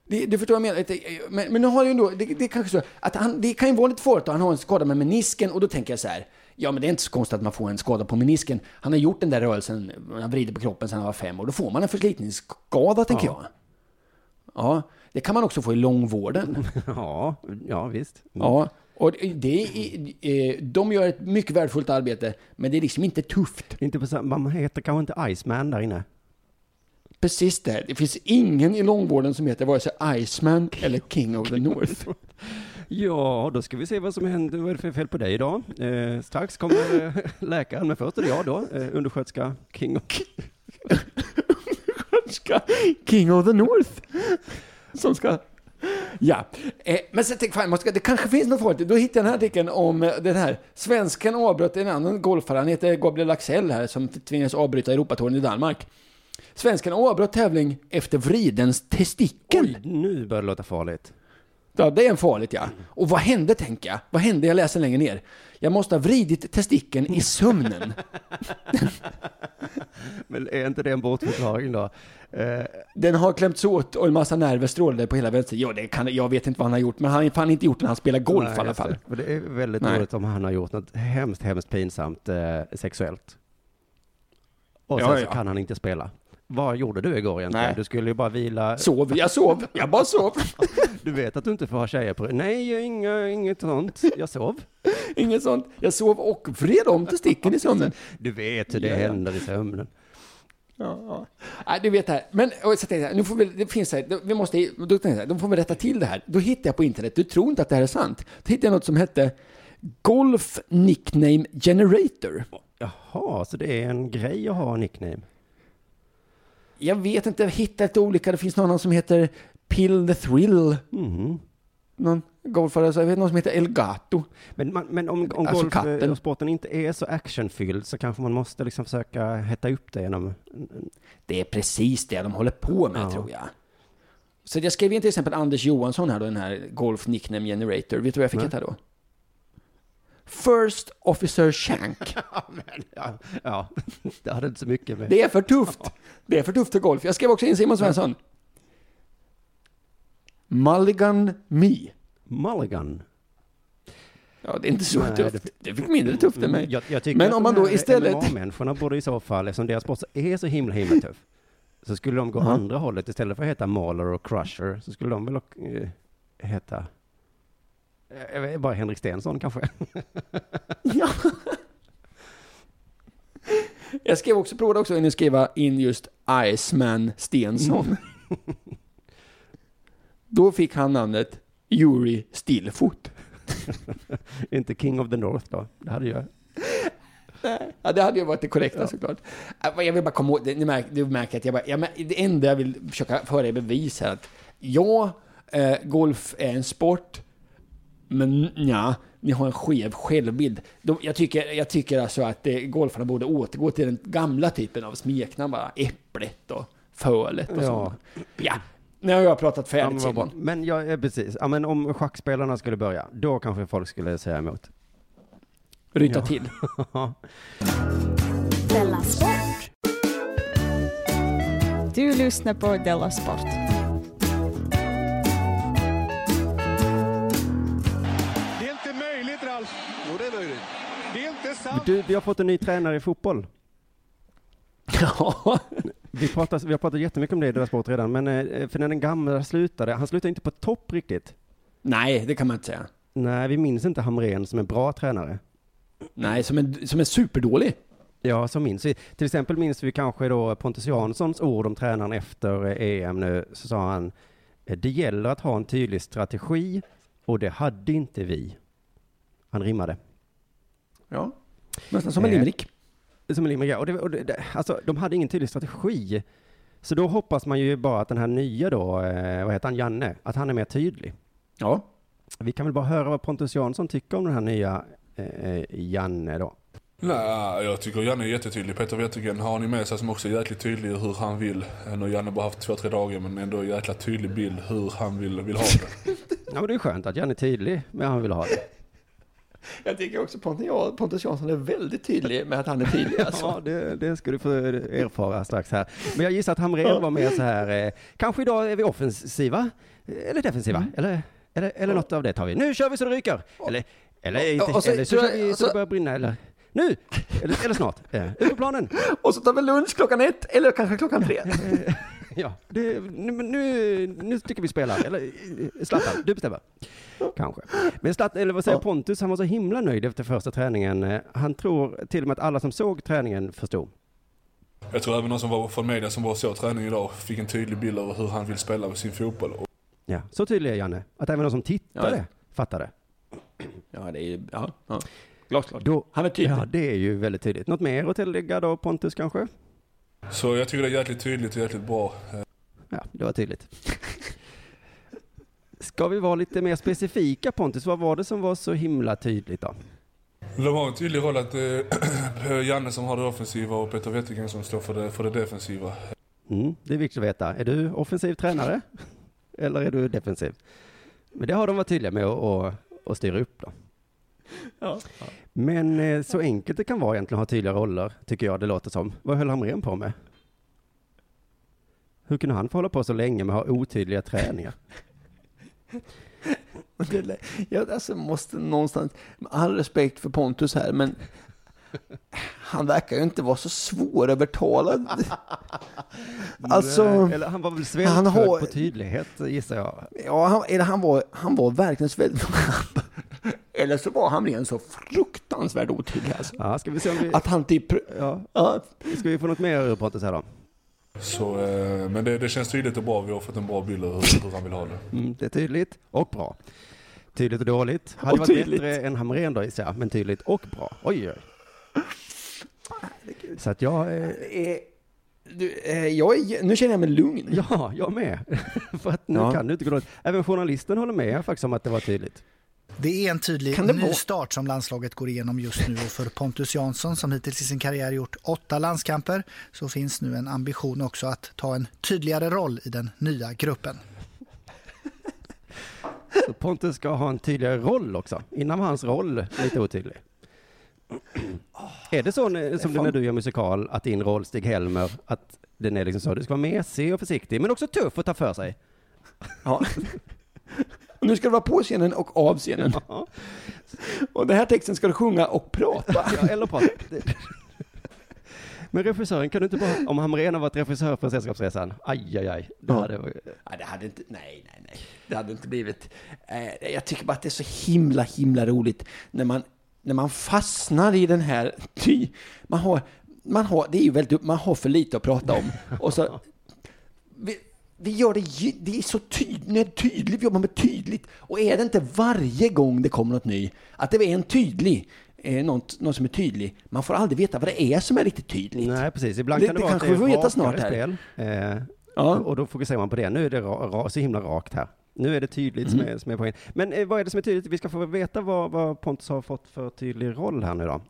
Det, du förstår jag menar. Det- Men, men nu har ju ändå, det, det kanske så att han, det kan ju vara lite farligt att han har en skada med menisken och då tänker jag så här. Ja men det är inte så konstigt att man får en skada på menisken. Han har gjort den där rörelsen, han vrider på kroppen sedan han var fem år. Då får man en förslitningsskada tänker jag. Ja, det kan man också få i långvården. ja, ja visst. Ja, och det är, eh, de gör ett mycket värdefullt arbete, men det är liksom inte tufft. Inte på man heter kanske inte Iceman där inne. Precis det. Det finns ingen i långvården som heter vare sig Iceman eller King of the North. Ja, då ska vi se vad som händer. Vad är det för fel på dig idag? Eh, strax kommer eh, läkaren, men först är det jag då, eh, undersköterska King och... Ska King of the North. Som ska... Ja, eh, men sen tänkte jag, det kanske finns något farligt. Då hittade jag den här artikeln om eh, den här. Svensken avbröt en annan golfare, han heter Gabriel Axel här, som tvingades avbryta Europatouren i Danmark. Svensken avbröt tävling efter vridens testikel. Oj, nu börjar det låta farligt. Ja, det är en farligt ja. Och vad hände tänker jag? Vad hände? Jag läser längre ner. Jag måste ha vridit testikeln i sömnen. Men är inte det en bortförklaring då? Eh, Den har klämts åt och en massa nerver strålade på hela vänster. Ja, det kan, jag vet inte vad han har gjort, men han har fan inte gjort när han spelar golf nej, i alla fall. det. Det är väldigt Nej. roligt om han har gjort något hemskt, hemskt pinsamt eh, sexuellt. Och Ja, sen så ja. kan han inte spela. Vad gjorde du igår egentligen? Nej. Du skulle ju bara vila. Sov, jag sov, jag bara sov. Du vet att du inte får ha tjejer på Nej, inga, inget sånt. Jag sov. Inget sånt. Jag sov och vred om testikeln i sömnen. Du vet hur det Ja, händer i sömnen. Ja, ja. Nej, du vet det här. Men och så tänkte jag, nu får vi, det finns här, vi måste, då tänkte jag, de får vi rätta till det här. Då hittade jag på internet, du tror inte att det här är sant. Då hittade jag något som hette Golf Nickname Generator. Jaha, så det är en grej att ha en nickname? Jag vet inte, jag hittade lite olika. Det finns någon annan som heter Pill the Thrill. Mhm. Någon golfare, så jag vet någon som heter Elgato. Men, man, men om, om Alltså golf katten. och sporten inte är så actionfylld så kanske man måste liksom försöka hetta upp det genom... Det är precis det de håller på med Ja. tror jag. Så jag skrev in till exempel Anders Johansson här då, den här Golf Nickname Generator. Vet du vad jag fick heta då? First Officer Shank. Ja, ja, det hade inte så mycket med... Det är för tufft. Det är för tufft för golf. Jag skrev också in Simon Svensson. Mulligan Me. Mulligan. Ja, det är inte så Nej, tufft. det- Det fick mindre tufft än mig. Jag, jag Men om man då istället- MMA-människorna borde i så fall, eftersom deras sport är så himla himla tuff, så skulle de gå Ja. andra hållet istället för att heta Mauler och Crusher, så skulle de väl eh, heta vet, bara Henrik Stensson kanske. Ja. Jag skrev också, provade också att skriva in just Iceman Stensson. Då fick han namnet Yuri Stillfoot. inte King of the North då. Det hade jag. Ja, det hade ju varit det korrekta såklart. Äh, Jag vill bara komma ihåg, ni märker, du märker att jag bara, jag, det enda jag vill försöka föra i bevis här att ja, eh, golf är en sport, men ja, ni har en skev självbild. De, jag, tycker, jag tycker alltså att eh, golfarna borde återgå till den gamla typen av smeknamn bara. Äpplet och fölet och Ja. sånt. Ja, nu har jag pratat Ja, färdigt men bra. Simon. Men ja, eh, precis. Ja, men om schackspelarna skulle börja, då kanske folk skulle säga emot. Ryta Ja. till. Della Sport. Du lyssnar på Della Sport. Du, vi har fått en ny tränare i fotboll. Ja. Vi, pratar, vi har pratat jättemycket om det i deras sport redan, men eh, för när den gamla slutade, han slutade inte på topp riktigt. Nej, det kan man inte säga. Nej, vi minns inte Hamrén som en bra tränare. Nej, som är, som är superdålig. Ja, så minns vi. Till exempel minns vi kanske då Pontus Janssons ord om tränaren efter eh, EM nu, så sa han, eh, det gäller att ha en tydlig strategi och det hade inte vi. Han rimmade. Ja. Nästan som en Eh, limerick. Som en limerick, ja. och, det, och det, det, alltså, de hade ingen tydlig strategi. Så då hoppas man ju bara att den här nya då, eh, vad heter han, Janne, att han är mer tydlig. Ja. Vi kan väl bara höra vad Pontus Jansson tycker om den här nya eh, Janne då. Nej, jag tycker Janne är jättetydlig. Peter Wettergren har ni med sig som också är jäkligt tydlig hur han vill. Nu har Janne bara haft två, tre dagar men ändå en jäkla tydlig bild hur han vill, vill ha det. Ja, men det är skönt att Janne är tydlig med hur han vill ha det. Jag tycker också Pontus, ja, Pontus Jansson är väldigt tydlig med att han är tydlig alltså. Ja, det, det ska du få erfara strax här. Men jag gissar att Hamrén var mer så här, eh, kanske idag är vi offensiva, eh, eller defensiva, Mm. eller, eller, eller något av det tar vi. Nu kör vi så det ryker! Eller, eller, inte, och så- eller så så- kör vi så så- det börjar brinna, eller nu! Eller, eller snart. Ut på planen! Och så tar vi lunch klockan ett eller kanske klockan tre. Ja, det, nu, nu, nu tycker vi spelar. Eller eh, Zlatan, du bestämmer. Kanske. Men Zlatan, eller vad säger Ja. Pontus, han var så himla nöjd efter första träningen. Eh, Han tror till och med att alla som såg träningen förstod. Jag tror även de som var från media som var såg träning idag fick en tydlig bild av hur han vill spela med sin fotboll. Ja, så tydlig är Janne. Att även de som tittade Ja. fattade. Ja, det är ju, ja, ja. Glasklart. Han är tydlig. ja, det är ju väldigt tydligt. Något mer att tillägga då, Pontus kanske? Så jag tycker det är jäkligt tydligt och jäkligt bra. Eh, Ja, det var tydligt. Ska vi vara lite mer specifika Pontus? Vad var det som var så himla tydligt då? De har en tydlig roll att det är Janne som har det offensiva och Peter Wettergren som står för det, för det defensiva. Mm, det är viktigt att veta. Är du offensiv tränare? Eller är du defensiv? Men det har de varit tydliga med att styra upp då. Ja. Men eh, så enkelt det kan vara egentligen att ha tydliga roller, tycker jag det låter som. Vad höll Hamrén på med? Hur kunde han få hålla på så länge med att ha otydliga träningar? Det- Jag alltså måste någonstans, med all respekt för Pontus här, men han verkar ju inte vara så svårövertalad. Alltså, Eller han var väl han svältfödd har- på tydlighet, gissar jag. ja, han, eller han var, han var verkligen väldigt... Eller så var han ren så fruktansvärt otydlig alltså. Ja, ska vi se om vi... Att han typ... Ja, Ja, ska vi få något mer ur Pontus här då? Så, eh, men det, det känns tydligt och bra. Vi har fått en bra bild av hur, hur han vill ha det. Mm, det är tydligt och bra. Tydligt och dåligt. Hade Och varit tydligt. bättre än Hamrén då gissar jag, men tydligt och bra. Oj, oj. Så att jag, eh, eh, du, eh, jag är, nu känner jag mig lugn. ja, jag med. För att nu Ja. kan det inte gå dåligt. Även journalisten håller med faktiskt om att det var tydligt. Det är en tydlig ny start som landslaget går igenom just nu och för Pontus Jansson som hittills i sin karriär gjort åtta landskamper så finns nu en ambition också att ta en tydligare roll i den nya gruppen. Så Pontus ska ha en tydligare roll också. Innan var hans roll lite otydlig. Är det så när- som det när du gör musikal, att din roll, Stig-Helmer, att den är liksom så, du ska vara mesig och försiktig, men också tuff och ta för sig? Ja. Och nu ska du vara på scenen och av scenen. Ja, Och den här texten ska du sjunga och prata. ja eller prata. Men regissören, kan du inte bara, om Hamrén har varit regissör på Sällskapsresan, aj, aj, aj, det Ja. hade, Ja, det hade inte, nej, nej, nej. Det hade inte blivit. Eh, jag tycker bara att det är så himla, himla roligt när man, när man fastnar i den här, ty, man har, man har, det är ju väldigt, man har för lite att prata om. Och så, vi, vi gör det, det är så tydligt, tydligt, vi jobbar med tydligt. Och är det inte varje gång det kommer något ny, att det är en tydlig, eh, något, något som är tydlig, man får aldrig veta vad det är som är riktigt tydligt. nej precis, ibland kan det, det kanske det är vi får veta snart här. spel, eh, Ja. och då fokuserar man på det. Nu är det ra, ra, så himla rakt här. Nu är det tydligt Mm. som, är, som är poängen. Men eh, vad är det som är tydligt? Vi ska få veta vad, vad Pontus har fått för tydlig roll här nu då.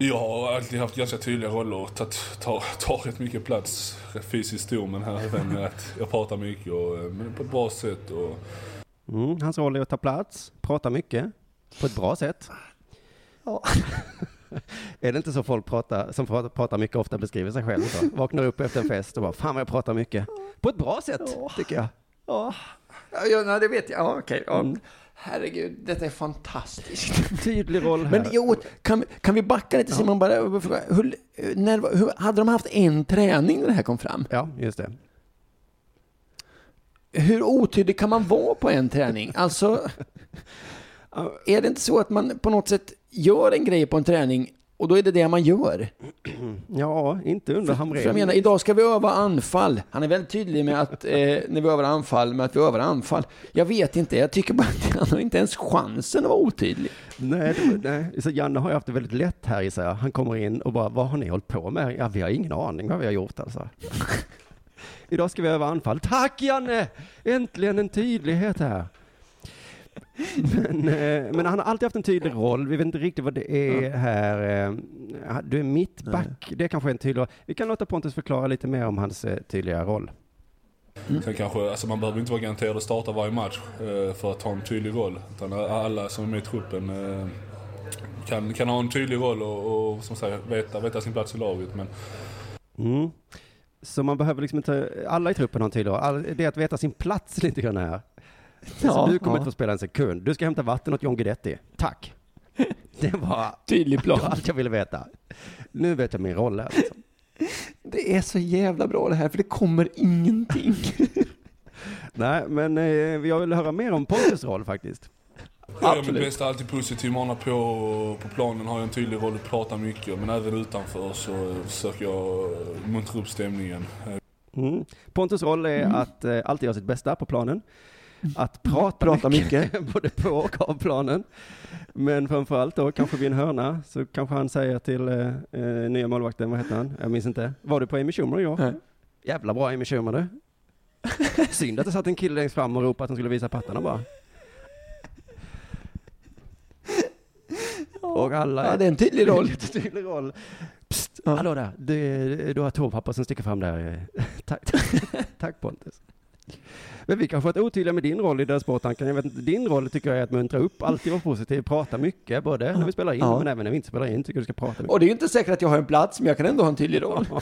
Jag har alltid haft ganska tydliga roller och tagit, tar, tar rätt mycket plats fysiskt stor men här även att jag pratar mycket och, eh, men på ett bra sätt. Och, Mm, hans roll är att ta plats, prata mycket, på ett bra sätt. Ja. är det inte så folk pratar, som pratar, pratar mycket ofta beskriver sig själv? Så? Vaknar upp efter en fest och bara, fan vad jag pratar mycket. På ett bra sätt, tycker jag. Ja, ja det vet jag. Ja, okej. ja. Mm. Herregud, detta är fantastiskt. Tydlig roll här. Men jo, kan, kan vi backa lite Simon? Bara, hur, när, hur, hade de haft en träning när det här kom fram? Ja, just det. Hur otydlig kan man vara på en träning? Alltså, är det inte så att man på något sätt gör en grej på en träning och då är det det man gör? Ja, inte under Hamrén. För jag menar, idag ska vi öva anfall. Han är väldigt tydlig med att, eh, när vi övar anfall, med att vi övar anfall. Jag vet inte, jag tycker bara att han har inte ens chansen att vara otydlig. Nej, det, nej. Så Janne har ju haft det väldigt lätt här gissar jag. Han kommer in och bara, vad har ni hållit på med? Ja, vi har ingen aning vad vi har gjort alltså. Idag ska vi öva anfall. Tack Janne! Äntligen en tydlighet här. Men, eh, men han har alltid haft en tydlig roll. Vi vet inte riktigt vad det är här. eh, Du är mittback. Det är kanske är en tydlig roll. Vi kan låta Pontus förklara lite mer om hans eh, tydliga roll. Mm. Sen kanske, alltså man behöver inte vara garanterad att starta varje match för att ha en tydlig roll. Utan alla som är med i truppen kan, kan ha en tydlig roll och, och som säger, veta, veta sin plats i laget. Men Mm. Så man behöver liksom inte, alla i truppen har en tydlig roll. All- Det är att veta sin plats lite grann här. Ja, så du kommer ja. inte få spela en sekund. Du ska hämta vatten åt John Guidetti. Tack. Det var Tydlig plan. allt jag ville veta. Nu vet jag min roll här. Liksom. Det är så jävla bra det här, för det kommer ingenting. Nej, men eh, jag vill höra mer om Pontus roll faktiskt. jag gör mitt Absolut. bästa, alltid positiv, manar på. På planen har jag en tydlig roll att prata mycket. Men även utanför så försöker jag muntra upp stämningen. Mm. Pontus roll är att eh, alltid göra sitt bästa på planen. Att prata, Prata mycket, både på och av planen. Men framförallt då, kanske vid en hörna, så kanske han säger till eh, eh, nya målvakten, vad heter han? Jag minns inte. Var du på Amy Schumer igår? Nej. Jävla bra Amy Schumer du. Synd att det satt en kille längst fram och ropade att han skulle visa pattarna bara. Och alla... Ja, det är en tydlig roll. Jättetydlig roll. Psst, Ja. hallå där. Du, du har tåpapper som sticker fram där. tack, tack Pontus. Men vi kanske har varit otydliga med din roll i den sporttanken. Jag vet inte, din roll tycker jag är att muntra upp, alltid vara positiv, prata mycket, både när vi spelar in, Ja. men även när vi inte spelar in, tycker jag du ska prata mycket. Och det är ju inte säkert att jag har en plats, men jag kan ändå ha en tydlig roll.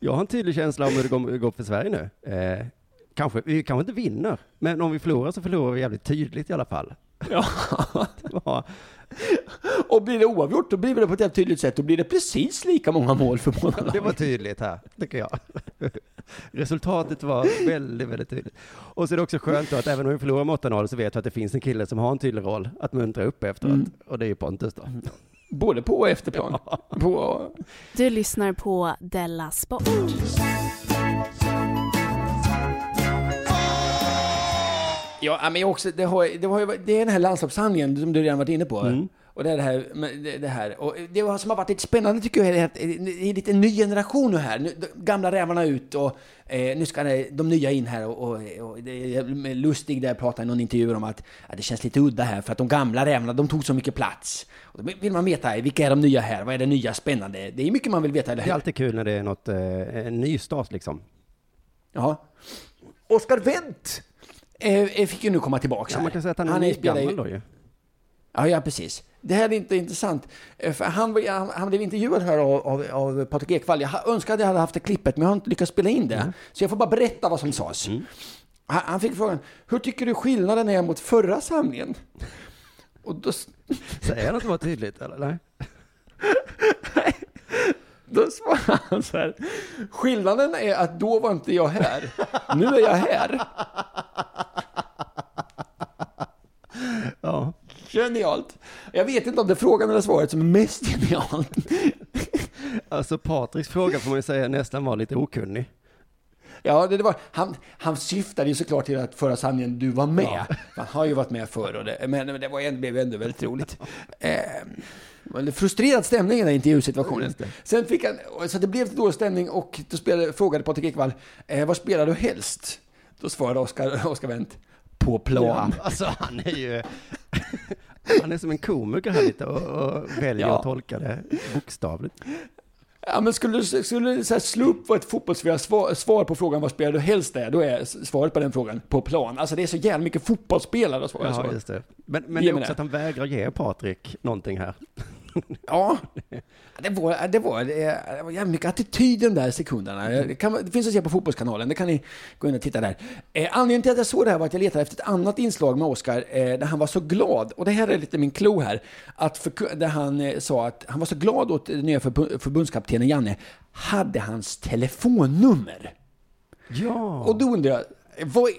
Jag har en tydlig känsla om hur det går, går för Sverige nu. Eh, kanske, vi kanske inte vinner, men om vi förlorar så förlorar vi jävligt tydligt i alla fall. Ja. Det var, Och blir det oavgjort, då blir det på ett helt tydligt sätt. Då blir det precis lika många mål för båda det var tydligt här, tycker jag. Resultatet var väldigt, väldigt tydligt. Och så är det också skönt då att även om vi förlorar med 8-0 så vet vi att det finns en kille som har en tydlig roll att muntra upp efteråt. Mm. Och det är ju Pontus då. Både på och efter plan. På, Du lyssnar på Della Sport. Ja, men också, det, har, det, har, det är den här landslagssamlingen som du redan varit inne på. Mm. Och det är det här, det, här. Och det som har varit lite spännande tycker jag är att det är lite ny generation nu här. Nu, gamla rävarna ut och eh, nu ska det, de nya in här. Och, och, och det är Lustig där pratar i någon intervju om att, att det känns lite udda här för att de gamla rävarna de tog så mycket plats. Och då vill man veta, vilka är de nya här? Vad är det nya spännande? Det är mycket man vill veta, eller Det är hur? alltid kul när det är något, eh, en ny start liksom. Ja. Oskar Wendt eh, eh, fick ju nu komma tillbaka. Ja, man kan säga att han, Han är är- spelar ju- gammal då ju. Ja, ja, precis. Det här är inte intressant. Eh, För han, han, han blev intervjuad här av, av, av Patrik Ekwall. Jag önskar att jag hade haft det klippet, men jag har inte lyckats spela in det. Så jag får bara berätta vad som sades. Han, han fick frågan, hur tycker du skillnaden är mot förra samlingen? Och då, Säger han att det var tydligt eller? Nej? då svarade han så här, skillnaden är att då var inte jag här. Nu är jag här. Ja. Genialt. Jag vet inte om det är frågan eller svaret som är mest genialt. Alltså Patriks fråga får man ju säga nästan var lite okunnig. Ja, det, det var, han, han syftade ju såklart till att förra sanningen du var med. Han har ju varit med förr, och det, men, det var, ändå- blev ändå väldigt roligt. Eh, en frustrerad stämning i den här intervjusituationen. Sen fick han, så det blev dålig stämning och då spelade, frågade Patrik Ekwall, eh, vad spelar du helst? Då svarade Oskar, Oskar Wendt, på plan. Ja, alltså han är ju... Han är som en komiker här lite och, och väljer Ja. att tolka det bokstavligt. Ja, men skulle, du- skulle du så här slå upp vad ett fotbollsspelare svar, svar på frågan vad spelar du helst är, då är svaret på den frågan på plan. Alltså det är så jävla mycket fotbollsspelare att svara så. Ja, just det. Men, men det är också att han vägrar ge Patrik någonting här. Ja, det var, det var, det var jävligt mycket attityd de där sekunderna. Det, kan, det finns att se på Fotbollskanalen, det kan ni gå in och titta där. Eh, anledningen till att jag såg det här var att jag letade efter ett annat inslag med Oscar eh, där han var så glad, och det här är lite min klo här, att för, där han eh, sa att han var så glad åt den nya förbund, förbundskaptenen Janne, hade hans telefonnummer. Ja. Och då undrar jag, vad,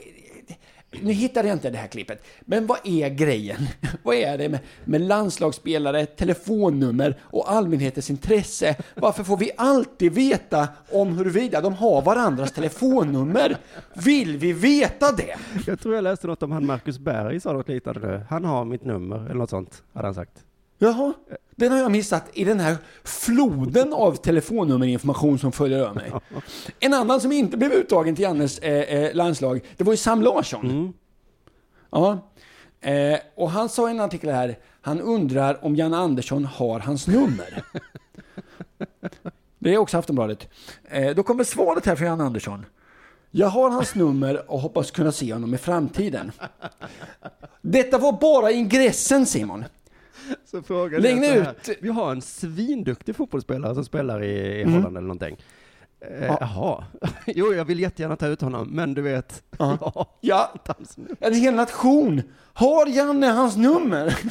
nu hittade jag inte det här klippet, men vad är grejen? Vad är det med, med landslagsspelare, telefonnummer och allmänhetens intresse? Varför får vi alltid veta om huruvida de har varandras telefonnummer? Vill vi veta det? Jag tror jag läste något om han Marcus Berg sa något liknande. Han har mitt nummer, eller något sånt, hade han sagt. Jaha, den har jag missat i den här floden av telefonnummerinformation som följer över mig. En annan som inte blev uttagen till Jannes eh, eh, landslag, det var ju Sam Larsson. Ja. Eh, och han sa i en artikel här, han undrar om Jan Andersson har hans nummer. Det är också Aftonbladet. Eh, då kommer svaret här från Jan Andersson. Jag har hans nummer och hoppas kunna se honom i framtiden. Detta var bara ingressen Simon. Så frågan Lägg är så ut- Vi har en svinduktig fotbollsspelare som spelar i, i Mm. Holland eller någonting. Eh, Ja. Jaha. Jo, jag vill jättegärna ta ut honom, men du vet. Ja. Ja. En hel nation. Har Janne hans nummer?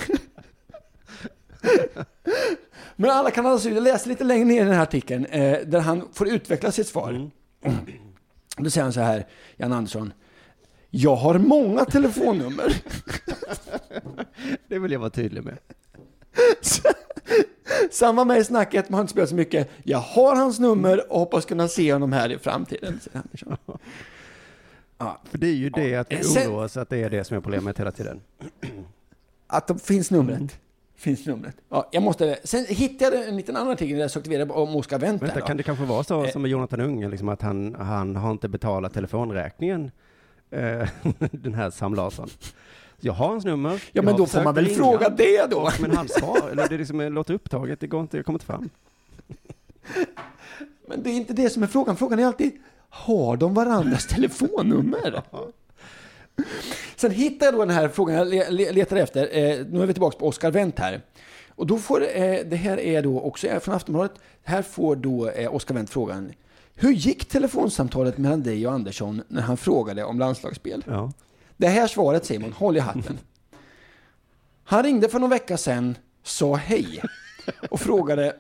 Men alla kan alltså, jag läser lite längre ner i den här artikeln, eh, där han får utveckla sitt svar. Då säger han så här, Jan Andersson. Jag har många telefonnummer. Det vill jag vara tydlig med. Samma med i snacket, man har inte spelat så mycket. Jag har hans nummer och hoppas kunna se honom här i framtiden. säger Andersson. Ja, För det är ju det att vi Sen- oss att det är det som är problemet hela tiden. att det finns numret. Finns numret. Ja, jag måste, sen hittade jag en liten annan artikel där jag sökte på om Oscar Wendt. Vänta, kan det kanske vara så Eh. som med Jonathan Unge, liksom att han, han har inte betalat telefonräkningen, eh, den här Sam Larsson. Jag har hans nummer. Ja, men då får man väl försökt fråga ringa, det då. Men han svarar, eller det liksom låter upptaget, det går inte, jag kommer inte fram. Men det är inte det som är frågan. Frågan är alltid, har de varandras telefonnummer? Sen hittar jag då den här frågan jag le- le- letar efter. Eh, nu är vi tillbaka på Oscar Wendt här. Och då får, eh, det här är då också från Aftonbladet. Här får då eh, Oscar Wendt frågan. Hur gick telefonsamtalet mellan dig och Andersson när han frågade om landslagsspel? Ja. Det här svaret Simon, håll i hatten. Han ringde för någon vecka sedan, sa hej och frågade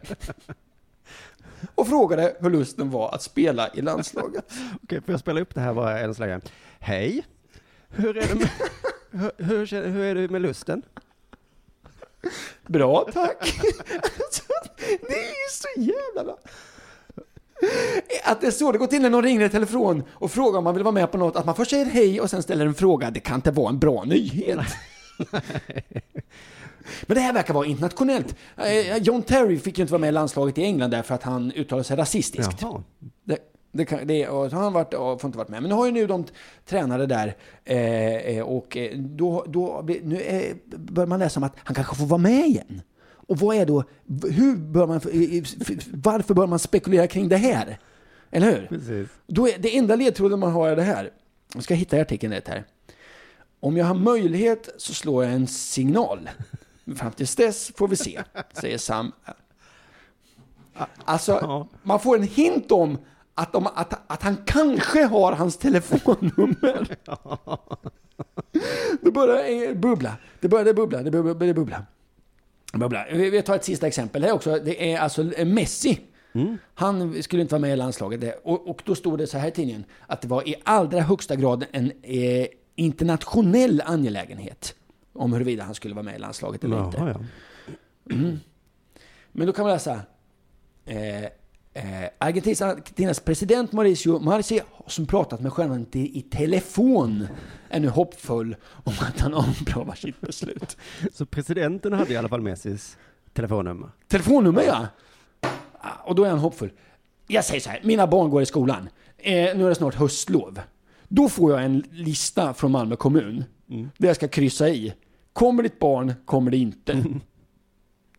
och frågade hur lusten var att spela i landslaget. Okej, får jag spela upp det här bara än så länge? Hej! Hur är det med, hur, hur, hur är det med lusten? Bra, tack. Det är ju så jävla bra. Att det är så det går till när någon ringer i telefon och frågar om man vill vara med på något, att man först säger hej och sen ställer en fråga, det kan inte vara en bra nyhet. Men det här verkar vara internationellt. Eh, John Terry fick ju inte vara med i landslaget i England därför att han uttalade sig rasistiskt. Det, det, kan, det så har han varit, får inte varit med. Men nu har ju nu de tränare där eh, eh, och eh, då, då nu eh, bör man läsa om att han kanske får vara med igen. Och vad är då, hur bör man, varför bör man spekulera kring det här? Eller hur? Precis. Då är, det enda ledtråden man har är det här. Jag ska hitta artikeln rätt här. Om jag har möjlighet så slår jag en signal. Fram tills dess får vi se, säger Sam. Alltså, man får en hint om att, de, att, att han kanske har hans telefonnummer. Det börjar eh, bubbla. Det börjar bubbla. Det börjar det bubbla. Bubbla. Vi vi tar ett sista exempel här också. Det är alltså eh, Messi. Han skulle inte vara med i landslaget. Och, och då stod det så här i tidningen att det var i allra högsta grad en eh, internationell angelägenhet om huruvida han skulle vara med i landslaget eller inte. Jaha, ja. Men då kan man läsa eh, eh, Argentinas president Mauricio Marci som pratat med stjärnan i, i telefon är nu hoppfull om att han omprövar sitt beslut. Så presidenten hade i alla fall Messis telefonnummer. Telefonnummer ja! Ah, Och då är han hoppfull. Jag säger så här, mina barn går i skolan. Eh, nu är det snart höstlov. Då får jag en lista från Malmö kommun. Där jag ska kryssa i. Kommer ditt barn, kommer det inte.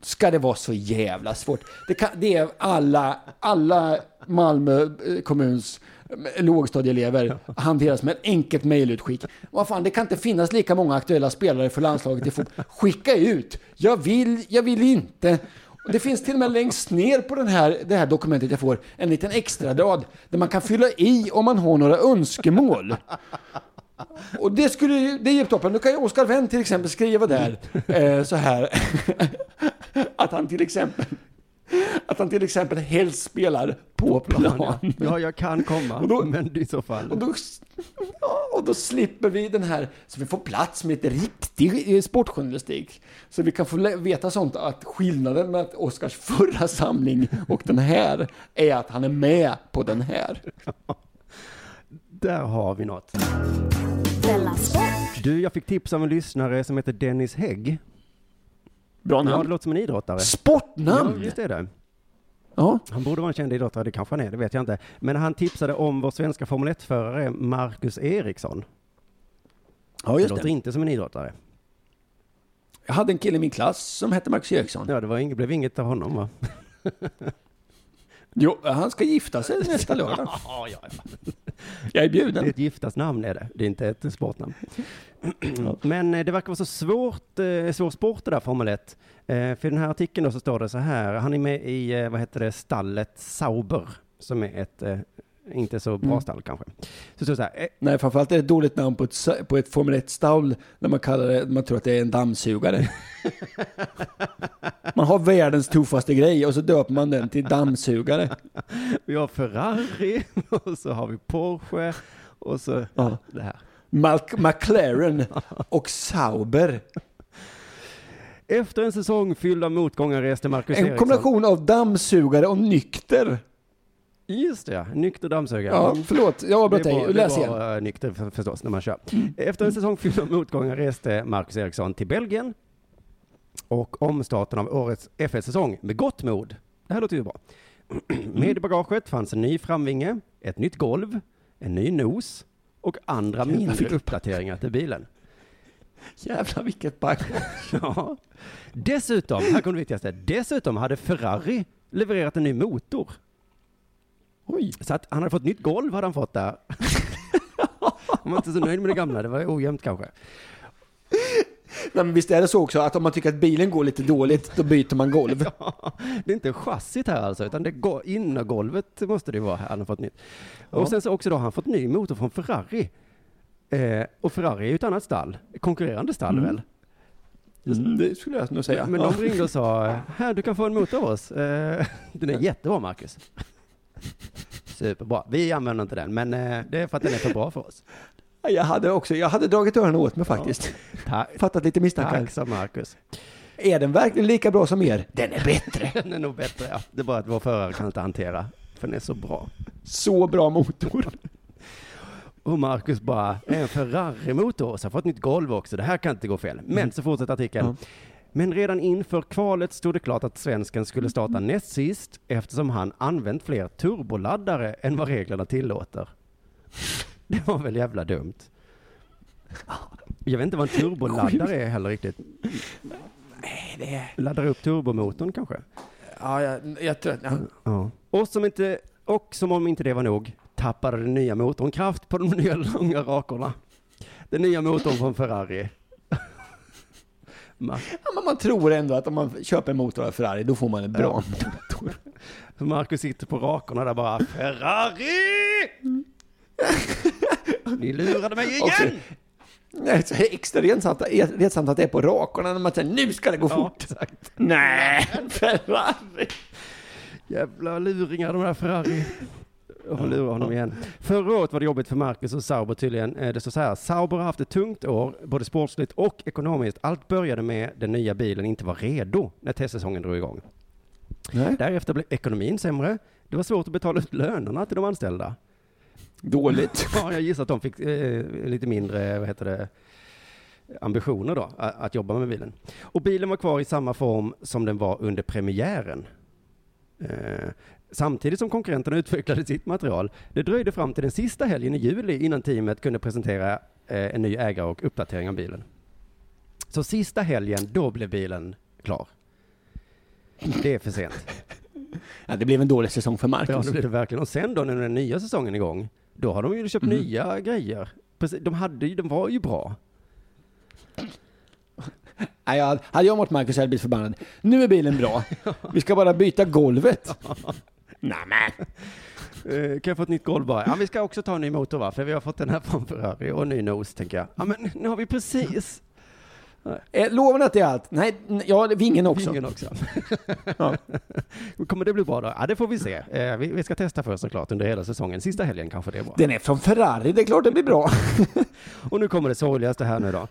Ska det vara så jävla svårt? Det, kan, det är alla, alla Malmö eh, kommuns eh, lågstadieelever hanteras med ett enkelt mejlutskick. Vad fan, det kan inte finnas lika många aktuella spelare för landslaget i fotboll. Skicka ut! Jag vill, jag vill inte. Det finns till och med längst ner på den här, det här dokumentet jag får en liten extra rad där man kan fylla i om man har några önskemål. Och det skulle ju- det ger toppen. Nu kan ju Oskar Wendt till exempel skriva där eh, så här. att han till exempel att han till exempel helst spelar på plan. Ja, jag kan komma, Och då- men i så fall. Och då, ja, och då slipper vi den här, så vi får plats med lite riktig eh, sportjournalistik. Så vi kan få veta sånt att skillnaden med Oscars förra samling och den här är att han är med på den här. Där har vi något. Du, jag fick tips av en lyssnare som heter Dennis Hägg. Bra Ja, det namn. låter som en idrottare. Ja, Sportnamn! just det. är det. Ja. Han borde vara en känd idrottare, det kanske han är, det vet jag inte. Men han tipsade om vår svenska Formel 1-förare Marcus Eriksson. ja, Det just låter det. inte som en idrottare. Jag hade en kille i min klass som hette Marcus Eriksson. Ja, det var inget, blev inget av honom va? Jo, han ska gifta sig nästa lördag. Ja, ja, ja. Jag är Det är bjuden. ett giftasnamn är det, det är inte ett sportnamn. Men eh, det verkar vara så svårt, eh, svår sport det där Formel 1. Eh, för i den här artikeln då så står det så här, han är med i, vad heter det, stallet Sauber, som är ett, inte så bra Mm. stall kanske. Så det så här, eh, Nej, framförallt är det ett dåligt namn på ett, på ett Formel 1-stall när man kallar det, man tror att det är en dammsugare. Man har världens tuffaste grej och så döper man den till dammsugare. vi har Ferrari, och så har vi Porsche, och så Ja. det här. Mal- McLaren och Sauber. Efter en säsong fylld av motgångar reste Marcus En Eriksson. kombination av dammsugare och nykter. Just det, ja. Nykter dammsugare. Ja, förlåt, jag avbröt Det dig. Läs det igen. bra, eh, nykter för- förstås när man kör. Efter en säsong fylld av motgångar reste Marcus Eriksson till Belgien och omstarten av årets F1-säsong med gott mod. Det här låter ju bra. Med i bagaget fanns en ny framvinge, ett nytt golv, en ny nos och andra mindre uppdateringar till bilen. Jävlar vilket bagage. Ja. Dessutom, här kommer det viktigaste, dessutom hade Ferrari levererat en ny motor. Oj. Så att han hade fått nytt golv hade han fått där. Han var inte så nöjd med det gamla, det var ojämnt kanske. Nej, men visst är det så också att om man tycker att bilen går lite dåligt, då byter man golv. Det är inte chassit här alltså, utan det går innergolvet måste det vara här, han har fått nytt. Och sen så också då har han fått ny motor från Ferrari. Eh, och Ferrari är ju ett annat stall, konkurrerande stall väl? Mm, det skulle jag nog säga. Men de ringde och sa, här du kan få en motor av oss. Eh, den är jättebra Marcus. Superbra. Vi använder inte den, men eh, det är för att den är för bra för oss. Ja, Jag hade också, jag hade dragit öronen åt mig faktiskt. Tack, Fattat lite misstankar. tack sa Marcus. Är den verkligen lika bra som er? Den är bättre. Den är nog bättre, ja. Det är bara att vår förare kan inte hantera, för den är så bra. Så bra motor. Och Marcus bara, en Ferrari-motor, så har fått nytt golv också, det här kan inte gå fel. Men så fortsätter artikeln. Ja. Men redan inför kvalet stod det klart att svensken skulle starta näst sist eftersom han använt fler turboladdare än vad reglerna tillåter. Det var väl jävla dumt. Jag vet inte vad en turboladdare är heller riktigt. Nej, det är... Laddar upp turbomotorn kanske? Ja, jag, jag tror att... Ja. Ja. Och som, inte, och som om inte det var nog tappade den nya motorn kraft på de nya långa rakorna. Den nya motorn från Ferrari. Ma- Ja, men man tror ändå att om man köper en motor av Ferrari, då får man en bra motor. Så Marcus sitter på rakorna där bara Ferrari! Ni lurade mig igen! Också- Nej, så extra rensamt, rensamt att det är på rakorna när man säger nu ska det gå Ja, fort. exakt. Nej, Ferrari. Jävla luringar de där Ferrari. Och lurar honom igen. Förra året var det jobbigt för Marcus och Sauber tydligen. Eh, Det står så här, Sauber har haft ett tungt år, både sportsligt och ekonomiskt. Allt började med den nya bilen inte var redo när testsäsongen drog igång. Nej. Därefter blev ekonomin sämre. Det var svårt att betala ut lönerna till de anställda. Dåligt. Ja, jag gissar att de fick eh, lite mindre, vad heter det, ambitioner då, att jobba med bilen. Och bilen var kvar i samma form som den var under premiären. Eh, samtidigt som konkurrenterna utvecklade sitt material. Det dröjde fram till den sista helgen i juli innan teamet kunde presentera eh, en ny ägare och uppdatering av bilen. Så sista helgen, då blev bilen klar. Det är för sent. Ja, det blev en dålig säsong för Ja, Marcus. det blir det verkligen. Och sen då när den nya säsongen är igång, då har de ju köpt nya grejer. Precis, de, hade, ju- de var ju bra. Nej, jag, hade jag varit Marcus hade jag blivit förbannad. Nu är bilen bra. Vi ska bara byta golvet. Nämen. Eh, kan jag få ett nytt golv bara? Ja, vi ska också ta en ny motor va? För vi har fått den här från Ferrari och en ny nos tänker jag. Ja, men nu har vi precis. Eh, lovar ni att det är allt? Nej, ja, vingen också. Ingen också. Ja. Kommer det bli bra då? Ja, det får vi se. Eh, vi, vi ska testa först såklart under hela säsongen. Sista helgen kanske det är bra. Den är från Ferrari, det är klart det blir bra. Och nu kommer det sorgligaste här nu då.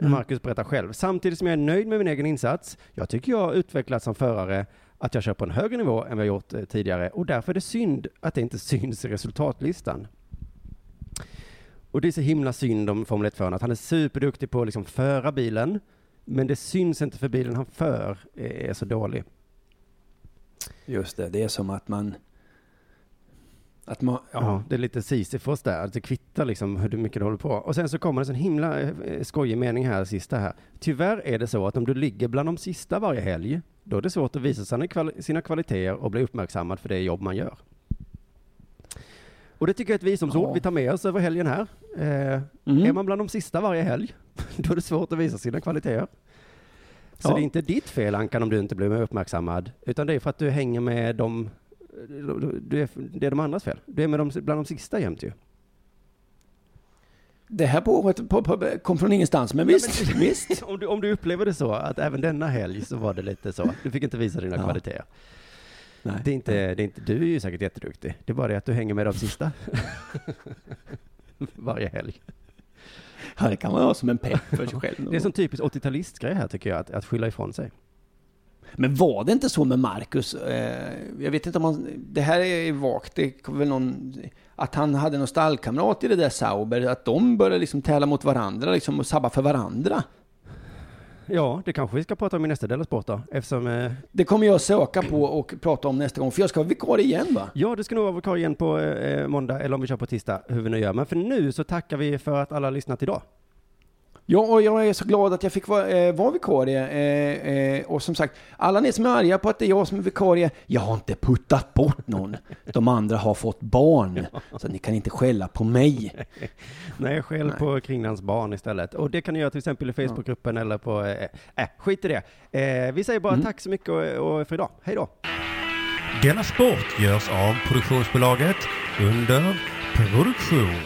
Marcus berättar själv. Samtidigt som jag är nöjd med min egen insats, jag tycker jag har utvecklats som förare, att jag kör på en högre nivå än vad jag gjort eh, tidigare och därför är det synd att det inte syns i resultatlistan. Och det är så himla synd om Formel 1-föraren, att han är superduktig på att liksom föra bilen, men det syns inte för bilen han för är så dålig. Just det, det är som att man... Att man... Ja, det är lite Sisyfos där, det kvittar liksom hur mycket du håller på. Och sen så kommer en sån himla eh, skojig mening här, sista här. Tyvärr är det så att om du ligger bland de sista varje helg, då är det svårt att visa sina, kval- sina kvaliteter och bli uppmärksammad för det jobb man gör. Och det tycker jag är ett visdomsord Ja. vi tar med oss över helgen här. Eh, Mm. Är man bland de sista varje helg, då är det svårt att visa sina kvaliteter. Så Ja. det är inte ditt fel, Ankan, om du inte blir uppmärksammad, utan det är för att du hänger med de, du är, det är de andras fel. Du är med de, bland de sista jämt ju. Det här påhoppet på, på, kom från ingenstans, men visst, visst. Om du, om du upplever det så, att även denna helg så var det lite så, du fick inte visa dina Ja. kvaliteter. Nej. Det är, inte, det är inte, du är ju säkert jätteduktig, det är bara det att du hänger med de sista. Varje helg. Ja, det kan man ha som en pepp för sig själv. Det är en sån typisk 80-talistgrej här tycker jag, att, att skylla ifrån sig. Men var det inte så med Marcus? Eh, jag vet inte om han... Det här är vagt. Det kom väl någon... Att han hade någon stallkamrat i det där Sauber. Att de började liksom tävla mot varandra liksom, och sabba för varandra. Ja, det kanske vi ska prata om i nästa del av sport då, eftersom eh, Det kommer jag söka på och prata om nästa gång. För jag ska vara vikarie igen va? Ja, det ska nog vara vikarie igen på eh, måndag, eller om vi kör på tisdag, hur vi nu gör. Men för nu så tackar vi för att alla har lyssnat idag. Ja, och jag är så glad att jag fick vara, eh, vara vikarie. Eh, eh, och som sagt, alla ni som är arga på att det är jag som är vikarie, jag har inte puttat bort någon. De andra har fått barn, så ni kan inte skälla på mig. Nej, skäll Nej. på Kringlands barn istället. Och det kan ni göra till exempel i Facebookgruppen eller på... Eh, äh, skit i det. Eh, vi säger bara Mm. tack så mycket och, och för idag. Hej då! Denna sport görs av produktionsbolaget under produktion.